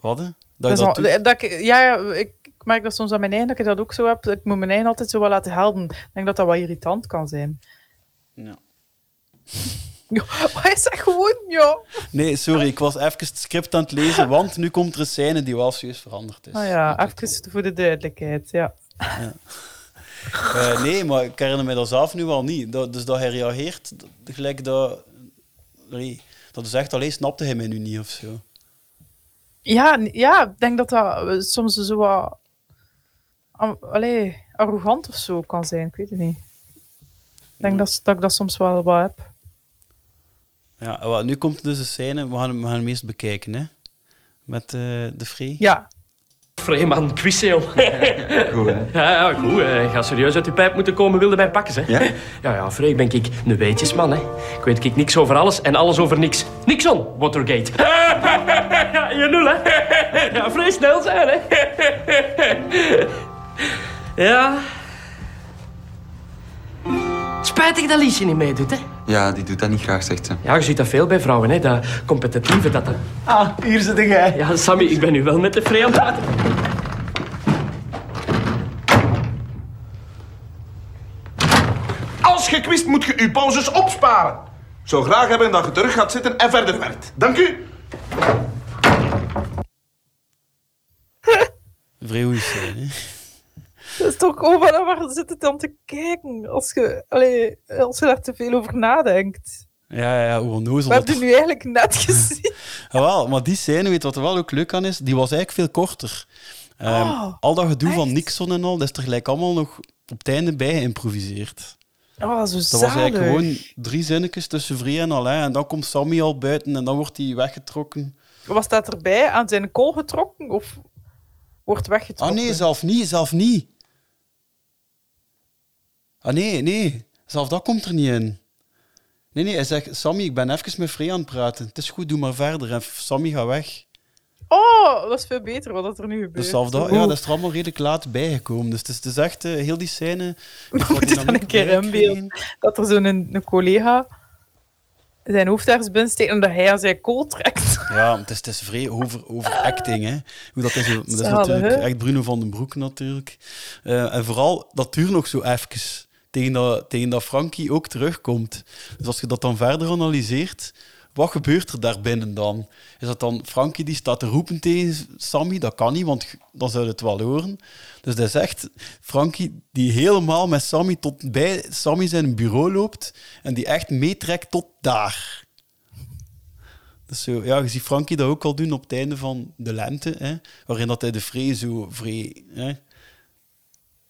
Speaker 4: Wat? hè?
Speaker 5: Dat
Speaker 4: Dat
Speaker 5: al- ik, ja, ik, ik merk dat soms aan mijn eigen dat ik dat ook zo heb. Ik moet mijn eigen altijd zo wel laten helpen. Ik denk dat dat wel irritant kan zijn.
Speaker 4: Ja.
Speaker 5: Ja, maar hij zegt gewoon ja.
Speaker 4: Nee, sorry, ik was even het script aan het lezen, want nu komt er een scène die wel serieus veranderd is.
Speaker 5: Nou ja, even voor de duidelijkheid. Ja.
Speaker 4: Eh, nee, maar ik herinner me dat zelf nu wel niet. Dat, dus dat hij reageert, dat- gelijk dat... Nee, dat is echt alleen snapte hij mij nu niet of zo.
Speaker 5: Ja, ja, ik denk dat dat eh, soms zo wat... Allee, arrogant of zo kan zijn. Ik weet het niet. Ik denk dat, dat ik dat soms wel wat heb.
Speaker 4: Ja, wel, nu komt dus de scène, we gaan, hem- we gaan hem eerst bekijken, hè. Met eh, de Free.
Speaker 5: Ja.
Speaker 3: Vreeman, quizeel.
Speaker 1: Goed, hè?
Speaker 3: Ja, ja, goed. hè. Ga serieus uit je pijp moeten komen, wilde mij pakken, hè.
Speaker 1: Ja?
Speaker 3: Ja, ja, Free, ben ik een weetjesman, hè. Ik weet ik niks over alles en alles over niks. Niks on, Watergate. Ja, je nul, hè. Ja, vrij snel zijn, hè. Ja. Spijtig dat Liesje niet meedoet, hè.
Speaker 9: Ja, die doet dat niet graag, zegt ze.
Speaker 3: Ja, je ziet dat veel bij vrouwen, hè. Dat competitieve, dat... dat...
Speaker 8: Ah, hier zit jij.
Speaker 3: Ja, Sammy, ik ben nu wel met de aan het praten.
Speaker 7: Als je kwist, moet je je pauzes opsparen. Ik zou graag hebben dat je terug gaat zitten en verder werkt. Dank u.
Speaker 4: Vrij hè.
Speaker 5: Dat is toch over waar zit het dan te kijken als je, allee, als je daar te veel over nadenkt.
Speaker 4: Ja, ja, hoe onnozel
Speaker 5: We hebben die nu eigenlijk net gezien.
Speaker 4: Jawel, maar die scène, weet wat er wel ook leuk aan is? Die was eigenlijk veel korter. Ehm,
Speaker 5: Oh,
Speaker 4: al dat gedoe van? Nixon en al, dat is er gelijk allemaal nog op het einde bij geïmproviseerd.
Speaker 5: Oh, zo
Speaker 4: Dat was eigenlijk gewoon drie zinnetjes tussen Vree en Alain. En dan komt Sammy al buiten en dan wordt hij weggetrokken.
Speaker 5: Was dat erbij aan zijn kool getrokken of wordt
Speaker 4: Ah
Speaker 5: weggetrokken?
Speaker 4: nee, zelf niet, zelf niet. Ah nee, nee. Zelf dat komt er niet in. Nee, nee, hij zegt, Sammy, ik ben even met Frey aan het praten. Het is goed, doe maar verder. En Sammy gaat weg.
Speaker 5: Oh, dat is veel beter wat er nu gebeurt.
Speaker 4: Dus zelfs dat, ja, dat is er allemaal redelijk laat bijgekomen. Dus het is, het is echt, eh, heel die scène...
Speaker 5: Ik moet dan een keer inbeelden dat er zo'n een, een collega zijn hoofd ergens binnensteekt en dat hij aan zijn kool trekt.
Speaker 4: Ja, het is, het is vrij over, over acting, hè. Hoe dat is, dat is
Speaker 5: Zalig,
Speaker 4: natuurlijk
Speaker 5: hè?
Speaker 4: echt Bruno van den Broek, natuurlijk. Eh, en vooral, dat duurt nog zo even. Tegen dat, tegen dat Frankie ook terugkomt. Dus als je dat dan verder analyseert, wat gebeurt er daar binnen dan? Is dat dan Frankie die staat te roepen tegen Sammy? Dat kan niet, want dan zou het wel horen. Dus dat is echt Frankie die helemaal met Sammy tot bij Sammy zijn bureau loopt en die echt meetrekt tot daar. Dus zo, ja, je ziet Frankie dat ook al doen op het einde van de lente, hè, waarin dat hij de vrij zo vrij,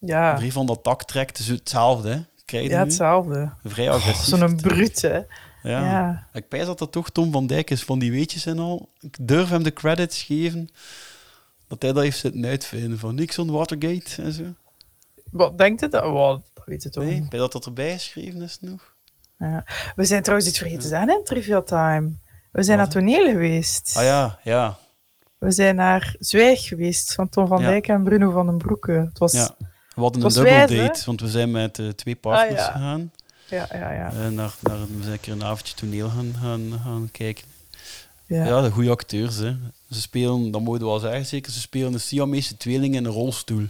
Speaker 5: Ja,
Speaker 4: vrij van dat dak trekt. Dus hetzelfde. Krijg je
Speaker 5: ja hetzelfde.
Speaker 4: Vrij agressief.
Speaker 5: Zo'n brute.
Speaker 4: Ja.
Speaker 5: Ja.
Speaker 4: Ik pijs dat dat toch Tom van Dijk is van die weetjes en al. Ik durf hem de credits geven dat hij dat heeft zitten uitvinden van Nixon, Watergate en zo.
Speaker 5: Wat denkt het? Oh, dat weet het toch
Speaker 4: Nee, bij dat dat erbij geschreven is nog.
Speaker 5: Ja. We zijn trouwens iets vergeten te zeggen in Trivial Time. We zijn naar toneel geweest.
Speaker 4: Ah ja, ja.
Speaker 5: We zijn naar Zwijg geweest van Tom van. Dijk en Bruno van den Broeke. Het was...
Speaker 4: We hadden een
Speaker 5: was
Speaker 4: double
Speaker 5: wijs, hè?
Speaker 4: date, want we zijn met eh, twee partners
Speaker 5: Ah, ja.
Speaker 4: gegaan.
Speaker 5: Ja, ja, ja.
Speaker 4: Eh, naar, naar, we zijn een keer een avondje toneel gaan, gaan, gaan kijken.
Speaker 5: Ja.
Speaker 4: Ja, de goede acteurs. Hè. Ze spelen, dat moet je wel zeggen zeker, ze spelen een Siamese tweeling in een rolstoel.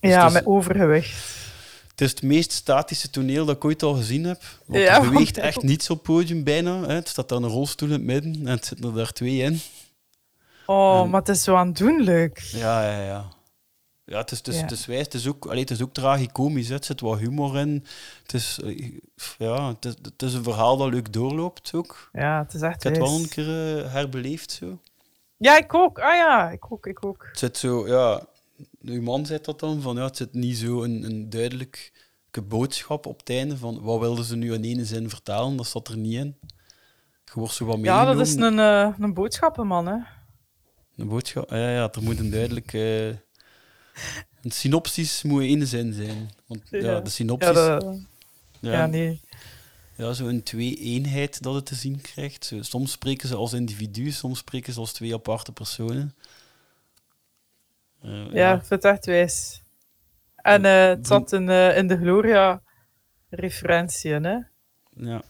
Speaker 4: Dus
Speaker 5: ja,
Speaker 4: is-
Speaker 5: met overgewicht.
Speaker 4: Het is het meest statische toneel dat ik ooit al gezien heb. Want
Speaker 5: Ja,
Speaker 4: het beweegt echt niets op het podium bijna. Hè. Het staat daar een rolstoel in het midden en het zitten er daar twee in.
Speaker 5: Oh,
Speaker 4: En-
Speaker 5: maar het is zo aandoenlijk.
Speaker 4: Ja, ja, ja. Ja, het is, het is,
Speaker 5: Ja.
Speaker 4: het is wijs. Het is ook, allee, het is ook tragicomisch. hè. Het zit wat humor in. Het is, eh, ja, het is, het is een verhaal dat leuk doorloopt ook.
Speaker 5: Ja, het is echt
Speaker 4: Ik heb het wel een keer eh, herbeleefd zo.
Speaker 5: Ja, ik ook. Ah ja, ik ook, ik ook.
Speaker 4: Het zit zo, ja... Uw man zei dat dan, van ja, het zit niet zo een, een duidelijke boodschap op het einde van wat wilden ze nu in ene zin vertalen, dat zat er niet in. Je wordt zo wat
Speaker 5: Ja, dat is een, eh, een boodschappenman, hè.
Speaker 4: Een boodschap. Ja, ja, er moet een duidelijk... eh, een synopsis moet in één zin zijn. Want ja,
Speaker 5: Ja.
Speaker 4: de synopsis...
Speaker 5: Ja, dat-
Speaker 4: ja,
Speaker 5: ja, nee.
Speaker 4: ja, zo een twee-eenheid dat het te zien krijgt. Zo, soms spreken ze als individu, soms spreken ze als twee aparte personen. Eh,
Speaker 5: Ja, ik vind het echt wijs. En eh, het zat in, eh, in de Gloria-referentie, hè.
Speaker 4: ja.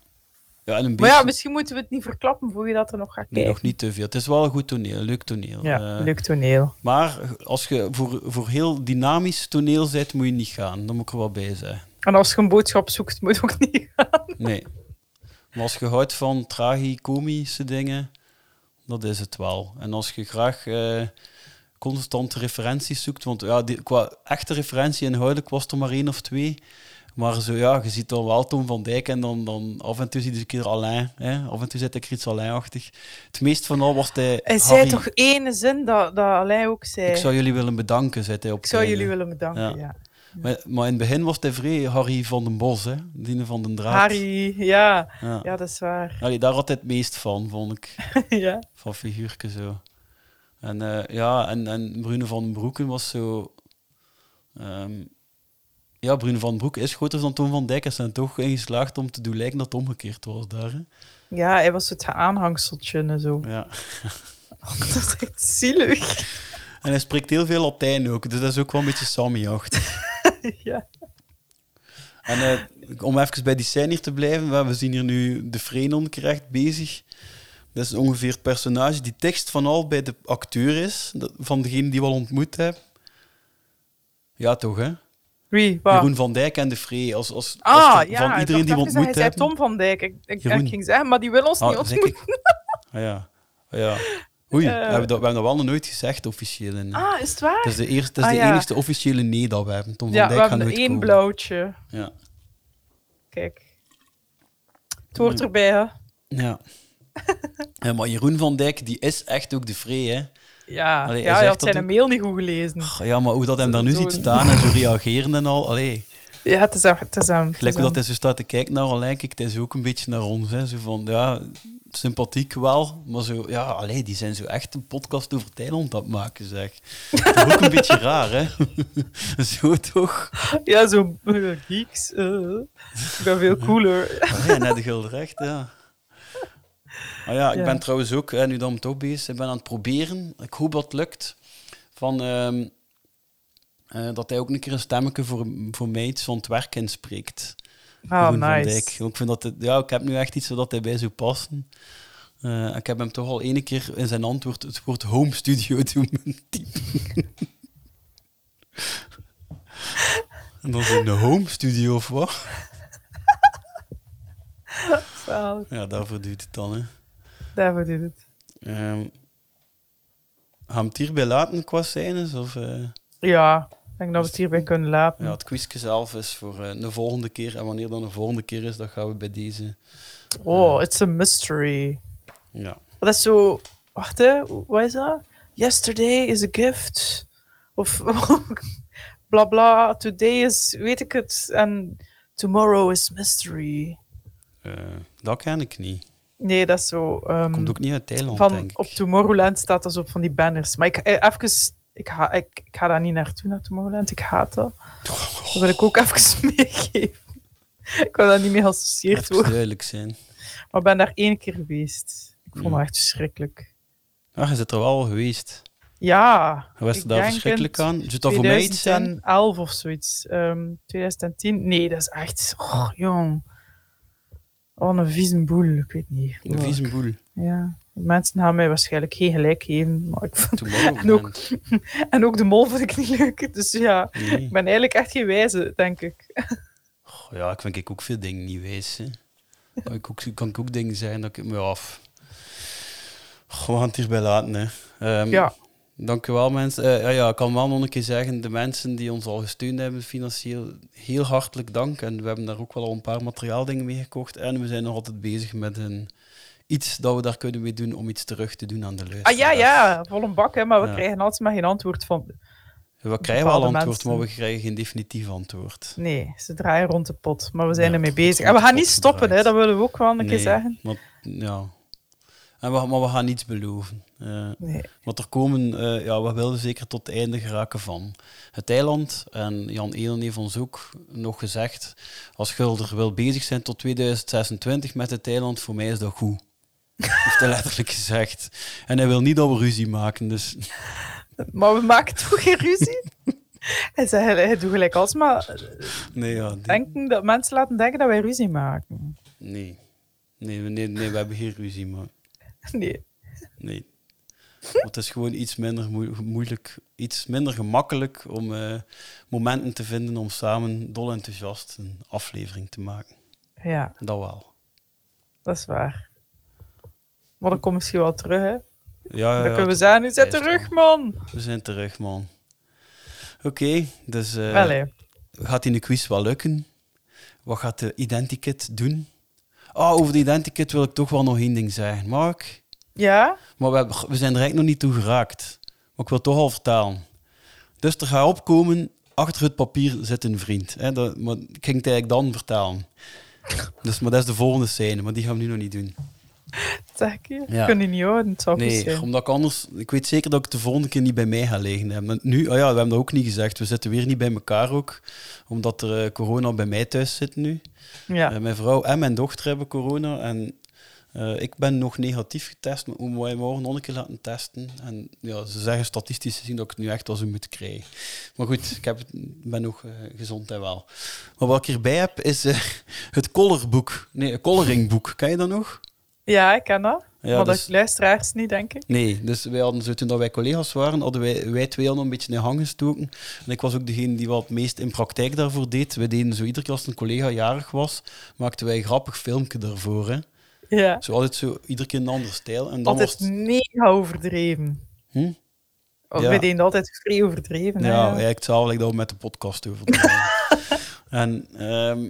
Speaker 4: Ja, en een
Speaker 5: Maar ja, misschien moeten we het niet verklappen voor je dat er nog gaat
Speaker 4: Nee,
Speaker 5: kijken.
Speaker 4: nog niet te veel. Het is wel een goed toneel, een leuk toneel.
Speaker 5: Ja,
Speaker 4: Eh,
Speaker 5: leuk toneel.
Speaker 4: Maar als je voor, voor heel dynamisch toneel bent, moet je niet gaan. Dan moet ik er wel bij zijn.
Speaker 5: En als je een boodschap zoekt, moet je ook niet gaan.
Speaker 4: Nee. Maar als je houdt van tragicomische dingen, dat is het wel. En als je graag eh, constante referenties zoekt, want ja, die, qua echte referentie inhoudelijk was er maar één of twee. Maar zo, ja, je ziet dan wel Tom van Dijk en dan, dan af en toe zie je een keer Alain. Hè? Af en toe zit ik er iets Alain-achtig. Het meest van al was hij...
Speaker 5: Hij zei
Speaker 4: Harry,
Speaker 5: toch ene zin dat, dat Alain ook zei.
Speaker 4: Ik zou jullie willen bedanken, zei hij op
Speaker 5: Ik zou
Speaker 4: einde.
Speaker 5: jullie willen bedanken,
Speaker 4: Ja.
Speaker 5: ja.
Speaker 4: Maar, maar in het begin was hij vrij Harry van den Bos, hè? Van den Draad.
Speaker 5: Harry, ja.
Speaker 4: Ja.
Speaker 5: Ja, dat is waar.
Speaker 4: Allee, daar had hij het meest van, vond ik.
Speaker 5: ja.
Speaker 4: Van figuurke zo. En eh, ja, en, en Bruno van den Broeken was zo... ehm, ja, Bruno van Broek is groter dan Tom van Dijk. Hij zijn toch in geslaagd om te doen lijken dat het omgekeerd was daar. Hè?
Speaker 5: ja, hij was het aanhangseltje en zo.
Speaker 4: Ja.
Speaker 5: dat is echt zielig.
Speaker 4: En hij spreekt heel veel Latijn ook, dus dat is ook wel een beetje Sammy-achtig.
Speaker 5: ja.
Speaker 4: En eh, om even bij die scène hier te blijven, we- we zien hier nu de Frenon echt bezig. Dat is ongeveer het personage die tekst van al bij de acteur is, van degene die we al ontmoet hebben. Ja, toch, hè?
Speaker 5: Wie? Waar?
Speaker 4: Jeroen van Dijk en de Free. Als, als,
Speaker 5: Ah,
Speaker 4: als je-
Speaker 5: ja.
Speaker 4: van iedereen die we ontmoet
Speaker 5: dat
Speaker 4: hebben.
Speaker 5: zei Tom van Dijk. Ik, ik, ik ging zeggen, maar die wil ons
Speaker 4: Ah,
Speaker 5: niet ontmoeten.
Speaker 4: Ah, ja. Ah, ja. Oei,
Speaker 5: Eh.
Speaker 4: we, hebben dat, we hebben dat wel nog nooit gezegd officieel. In,
Speaker 5: Ah, is het waar?
Speaker 4: Het is de, eerste, het is
Speaker 5: Ah,
Speaker 4: de
Speaker 5: ja.
Speaker 4: enigste officiële nee dat we hebben. Tom van
Speaker 5: Ja,
Speaker 4: Dijk
Speaker 5: we hebben één
Speaker 4: komen.
Speaker 5: blauwtje.
Speaker 4: Ja.
Speaker 5: Kijk. Het hoort erbij, hè.
Speaker 4: Ja. ja. Maar Jeroen van Dijk, die is echt ook de Free, hè.
Speaker 5: Ja,
Speaker 4: Allee, hij
Speaker 5: ja hij had
Speaker 4: dat
Speaker 5: zijn
Speaker 4: ook.
Speaker 5: mail niet goed gelezen.
Speaker 4: Ja, maar hoe dat hem daar nu
Speaker 5: Zo-
Speaker 4: ziet staan en zo reageren en al, allee.
Speaker 5: Ja, het is hem. Het is hem. het
Speaker 4: Gelijk
Speaker 5: is
Speaker 4: hoe dat hij zo staat te kijken naar al kijkt hij zo ook een beetje naar ons. Hè. Zo van, ja, sympathiek wel, maar zo, ja, allee, die zijn zo echt een podcast over Thailand aan het maken, zeg. Toch ook een beetje raar, hè? zo toch?
Speaker 5: Ja, zo eh, geeks. eh. ik ben veel cooler.
Speaker 4: Ja, net de gulden recht, ja. Ah ja, ik
Speaker 5: Ja.
Speaker 4: ben trouwens ook, nu dat we toch bezig zijn, ben aan het proberen. Ik hoop dat het lukt. Van, ehm, eh, dat hij ook een keer een stemmetje voor, voor mij iets van het werk inspreekt.
Speaker 5: Ah,
Speaker 4: van
Speaker 5: nice.
Speaker 4: Ik, vind dat het, ja, ik heb nu echt iets zodat hij bij zou passen. Eh, ik heb hem toch al ene keer in zijn antwoord het woord home studio doen typen. en dan een home studio of wat? Ja, daarvoor duurt het dan, hè.
Speaker 5: Daarvoor doet het.
Speaker 4: Ehm gaan we het hierbij laten qua scènes? Of, eh,
Speaker 5: Ja, ik denk dat we het hierbij kunnen laten.
Speaker 4: ja, het quizje zelf is voor eh, de volgende keer. En wanneer dan de volgende keer is, dat gaan we bij deze...
Speaker 5: Oh, it's a mystery.
Speaker 4: Ja.
Speaker 5: Dat is zo... Wacht, hè. Wat is dat? Yesterday is a gift. Of... bla bla. Today is... Weet ik het. En tomorrow is mystery.
Speaker 4: Eh, dat ken ik niet.
Speaker 5: Nee, dat is zo... ehm,
Speaker 4: Komt ook niet uit Thailand,
Speaker 5: van,
Speaker 4: denk ik.
Speaker 5: Op Tomorrowland staat dat zo op van die banners. Maar ik, eh, even... Ik ga, ik, ik ga daar niet naartoe, naar Tomorrowland. Ik haat dat. Dat wil ik ook even meegeven. Ik wil daar niet mee geassocieerd
Speaker 4: Even
Speaker 5: worden.
Speaker 4: duidelijk zijn.
Speaker 5: Maar ik ben daar één keer geweest. Ik vond
Speaker 4: Ja.
Speaker 5: het echt verschrikkelijk.
Speaker 4: Ah, je zit er wel al geweest.
Speaker 5: Ja.
Speaker 4: Er daar verschrikkelijk aan? Zou dat voor mij iets zijn?
Speaker 5: 2011 of zoiets. Ehm 2010. Nee, dat is echt... Oh, jong. Oh, een vieze boel. Ik weet niet.
Speaker 4: Een vieze boel.
Speaker 5: Ja. Mensen gaan mij waarschijnlijk geen gelijk geven. Maar ik vond... En, ook, en ook de mol vind ik niet leuk. Dus ja,
Speaker 4: Nee.
Speaker 5: ik ben eigenlijk echt geen wijze, denk ik.
Speaker 4: Ja, ik vind ik ook veel dingen niet wijs. Hè. Ik ook, kan ik ook dingen zijn dat ik me af. Gaan het hierbij laten. Hè. Ehm,
Speaker 5: Ja.
Speaker 4: Dankjewel mensen. Eh, ja, ja, ik kan wel nog een keer zeggen, de mensen die ons al gesteund hebben financieel, heel hartelijk dank. En we hebben daar ook wel al een paar materiaaldingen mee gekocht. En we zijn nog altijd bezig met een, iets dat we daar kunnen mee doen om iets terug te doen aan de luisteraars.
Speaker 5: Ah ja, ja, vol een bak, hè, maar we
Speaker 4: Ja.
Speaker 5: krijgen altijd maar geen antwoord van.
Speaker 4: We krijgen wel antwoord,
Speaker 5: mensen.
Speaker 4: maar we krijgen geen definitief antwoord.
Speaker 5: Nee, ze draaien rond de pot, maar we zijn
Speaker 4: Ja,
Speaker 5: ermee bezig. En we gaan niet stoppen, hè, dat willen we ook wel een keer zeggen.
Speaker 4: Maar, ja. En we, maar we gaan niets beloven. Eh,
Speaker 5: Nee.
Speaker 4: Want er komen, eh, ja, we willen zeker tot het einde geraken van het eiland. En Jan Elen heeft ons ook nog gezegd, als Gulder wil bezig zijn tot 2026 met het eiland, voor mij is dat goed. heeft hij letterlijk gezegd. En hij wil niet dat we ruzie maken, dus...
Speaker 5: Maar we maken toch geen ruzie? Hij zei, hij doet gelijk alsmaar
Speaker 4: Nee, ja, die-
Speaker 5: denken dat mensen laten denken dat wij ruzie maken.
Speaker 4: nee. Nee, we- nee, nee, we hebben geen ruzie, maar...
Speaker 5: Nee.
Speaker 4: Nee. Want het is gewoon iets minder moe- moeilijk, iets minder gemakkelijk om eh, momenten te vinden om samen dol enthousiast een aflevering te maken.
Speaker 5: Ja,
Speaker 4: Dat wel.
Speaker 5: dat is waar. Maar dan komt misschien wel terug, hè.
Speaker 4: Ja, ja,
Speaker 5: dan
Speaker 4: ja,
Speaker 5: kunnen we zeggen, nu
Speaker 4: juist
Speaker 5: terug, man.
Speaker 4: We zijn terug, man. Oké, dus
Speaker 5: hè.
Speaker 4: gaat in de quiz wel lukken? Wat gaat de Identikit doen? Ah, over de Identikit wil ik toch wel nog één ding zeggen. Mark?
Speaker 5: Ja?
Speaker 4: Maar we, hebben- we zijn er eigenlijk nog niet toe geraakt. Maar ik wil toch al vertalen. Dus er gaat opkomen, achter het papier zit een vriend. Hè, dat, maar ik ging het eigenlijk dan vertalen. Dus, maar dat is de volgende scène, maar die gaan we nu nog niet doen.
Speaker 5: Zeg ik je?
Speaker 4: Ja.
Speaker 5: Kun je niet houden, het
Speaker 4: Nee,
Speaker 5: zijn.
Speaker 4: omdat ik anders... Ik weet zeker dat ik het de volgende keer niet bij mij ga liggen. Hè. Maar nu, oh ja, we hebben dat ook niet gezegd. We zitten weer niet bij elkaar ook. Omdat er eh, corona bij mij thuis zit nu.
Speaker 5: Ja.
Speaker 4: Eh, mijn vrouw en mijn dochter hebben corona. En eh, ik ben nog negatief getest. Maar moeten wij morgen nog een keer laten testen. En ja, ze zeggen statistisch gezien dat ik het nu echt wel zou moeten krijgen. Maar goed, ik heb het, ben nog gezond en wel. Maar wat ik hierbij heb, is het colorboek. Nee, een coloringboek. Ken je dat nog?
Speaker 5: Ja, ik ken dat.
Speaker 4: Ja,
Speaker 5: maar
Speaker 4: dus-
Speaker 5: de luisteraars niet, denk ik.
Speaker 4: Nee, dus wij hadden zo, toen dat wij collega's waren, hadden wij, wij twee al een beetje in hang gestoken. En ik was ook degene die wat het meest in praktijk daarvoor deed. We deden zo iedere keer als een collega jarig was, maakten wij een grappig filmpje daarvoor. Hè.
Speaker 5: Ja.
Speaker 4: Zo altijd zo, iedere keer een andere stijl. En dan
Speaker 5: Altijd
Speaker 4: was het-
Speaker 5: mega overdreven.
Speaker 4: Hm?
Speaker 5: Of
Speaker 4: Ja.
Speaker 5: Wij deden altijd vrij overdreven. hè.
Speaker 4: Ja, eigenlijk hetzelfde dat we met de podcast over doen. en, ehm,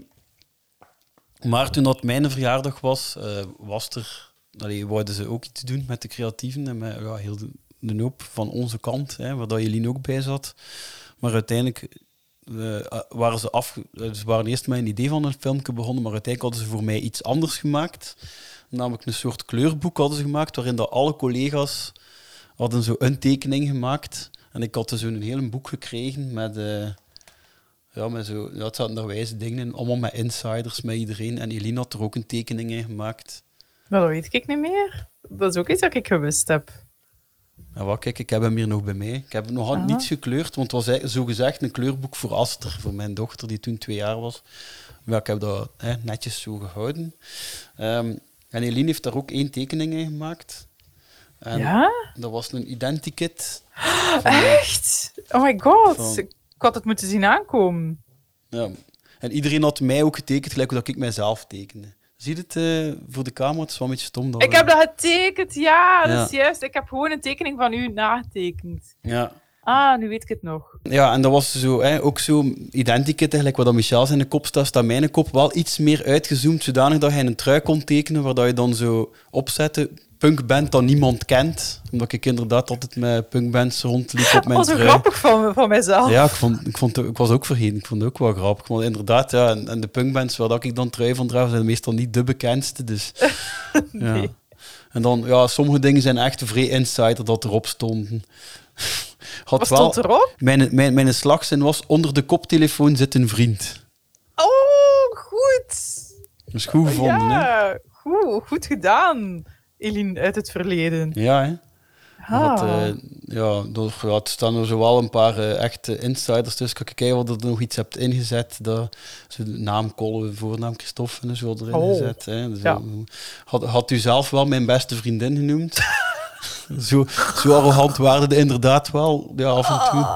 Speaker 4: maar toen dat mijn verjaardag was, eh, was er, allee, wouden ze ook iets doen met de creatieven en met ja, heel de, hoop van onze kant, hè, waar dat Jelien ook bij zat. Maar uiteindelijk eh, eh, waren ze af, eh, ze waren eerst met een idee van een filmpje begonnen, maar uiteindelijk hadden ze voor mij iets anders gemaakt. Namelijk een soort kleurboek hadden ze gemaakt, waarin dat alle collega's hadden zo een tekening gemaakt. En ik had dus zo'n heel boek gekregen met, ja, met zo, ja, het zaten daar wijze dingen in, allemaal met insiders, met iedereen. En Eline had er ook een tekening in gemaakt.
Speaker 5: Maar dat weet ik niet meer. Dat is ook iets dat ik gewist heb.
Speaker 4: Ja, wat, kijk, ik heb hem hier nog bij mij. Ik heb het nog niets gekleurd, want het was eigenlijk zogezegd een kleurboek voor Aster, voor mijn dochter, die toen twee jaar was. Maar ik heb dat hè, netjes zo gehouden. Ehm, en Eline heeft daar ook één tekening in gemaakt. En
Speaker 5: Ja?
Speaker 4: Dat was een identikit.
Speaker 5: Echt? Oh my god.
Speaker 4: Van-
Speaker 5: Ik had het moeten zien aankomen.
Speaker 4: Ja. En iedereen had mij ook getekend, gelijk dat ik mijzelf tekende. Zie je het eh, voor de camera? Het is wel een beetje stom. Dat
Speaker 5: Ik heb dat getekend, ja,
Speaker 4: Ja.
Speaker 5: dat is juist. Ik heb gewoon een tekening van u nagetekend.
Speaker 4: Ja.
Speaker 5: Ah, nu weet ik het nog.
Speaker 4: Ja, en dat was zo, hè, ook zo identikit, eigenlijk wat Michel zijn kop staat, staat mijn kop wel iets meer uitgezoomd, zodanig dat hij een trui kon tekenen, waar dat je dan zo opzette, punkband dat niemand kent. Omdat ik inderdaad altijd met punkbands rondliep op mijn
Speaker 5: Dat was zo
Speaker 4: trui.
Speaker 5: grappig van, van mijzelf.
Speaker 4: Ja, ik, vond, ik, vond, ik was ook vergeten. Ik vond het ook wel grappig. Want inderdaad, ja, en, en de punkbands waar dat ik dan trui van draag, zijn meestal niet de bekendste. Dus, ja. En dan, ja, sommige dingen zijn echt vrij insider dat erop stonden. Had
Speaker 5: Wat
Speaker 4: wel,
Speaker 5: stond erop?
Speaker 4: Mijn, mijn, mijn slagzin was, onder de koptelefoon zit een vriend.
Speaker 5: Oh, goed.
Speaker 4: Dat is goed gevonden, hè?
Speaker 5: ja, goed, goed gedaan, Eline uit het verleden.
Speaker 4: Ja, hè?
Speaker 5: Ah.
Speaker 4: Dat, eh, ja, door, ja, het staan er zowel een paar eh, echte insiders tussen. Kan ik kijken wat er nog iets hebt ingezet. Dat, zo naam Kolle, voornaam Christophe en zo erin
Speaker 5: Oh.
Speaker 4: gezet. Hè. Dus,
Speaker 5: Ja.
Speaker 4: had, had u zelf wel mijn beste vriendin genoemd? zo, zo arrogant waren de inderdaad wel, ja, af en toe.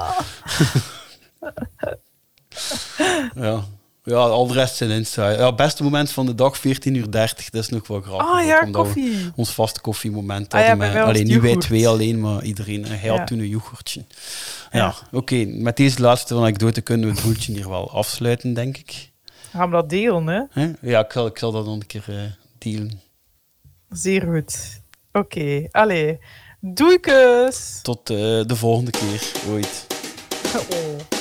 Speaker 4: ja. ja, al de rest zijn insiders. Ja, beste moment van de dag, 14.30 uur. Dat is nog wel grappig.
Speaker 5: Ah ja,
Speaker 4: omdat
Speaker 5: koffie.
Speaker 4: Ons vaste koffiemoment
Speaker 5: Ah ja,
Speaker 4: met- alleen niet wij twee alleen, maar iedereen. En hij
Speaker 5: Ja.
Speaker 4: had toen een yoghurtje. Ja, oké. Met deze laatste anekdote kunnen we het boeltje hier wel afsluiten, denk ik.
Speaker 5: Gaan we dat delen,
Speaker 4: hè? Ja, ik zal, ik zal dat dan een keer eh dealen.
Speaker 5: Zeer goed. Oké, allee. Doei, kus.
Speaker 4: Tot eh, de volgende keer, ooit.
Speaker 5: Oh.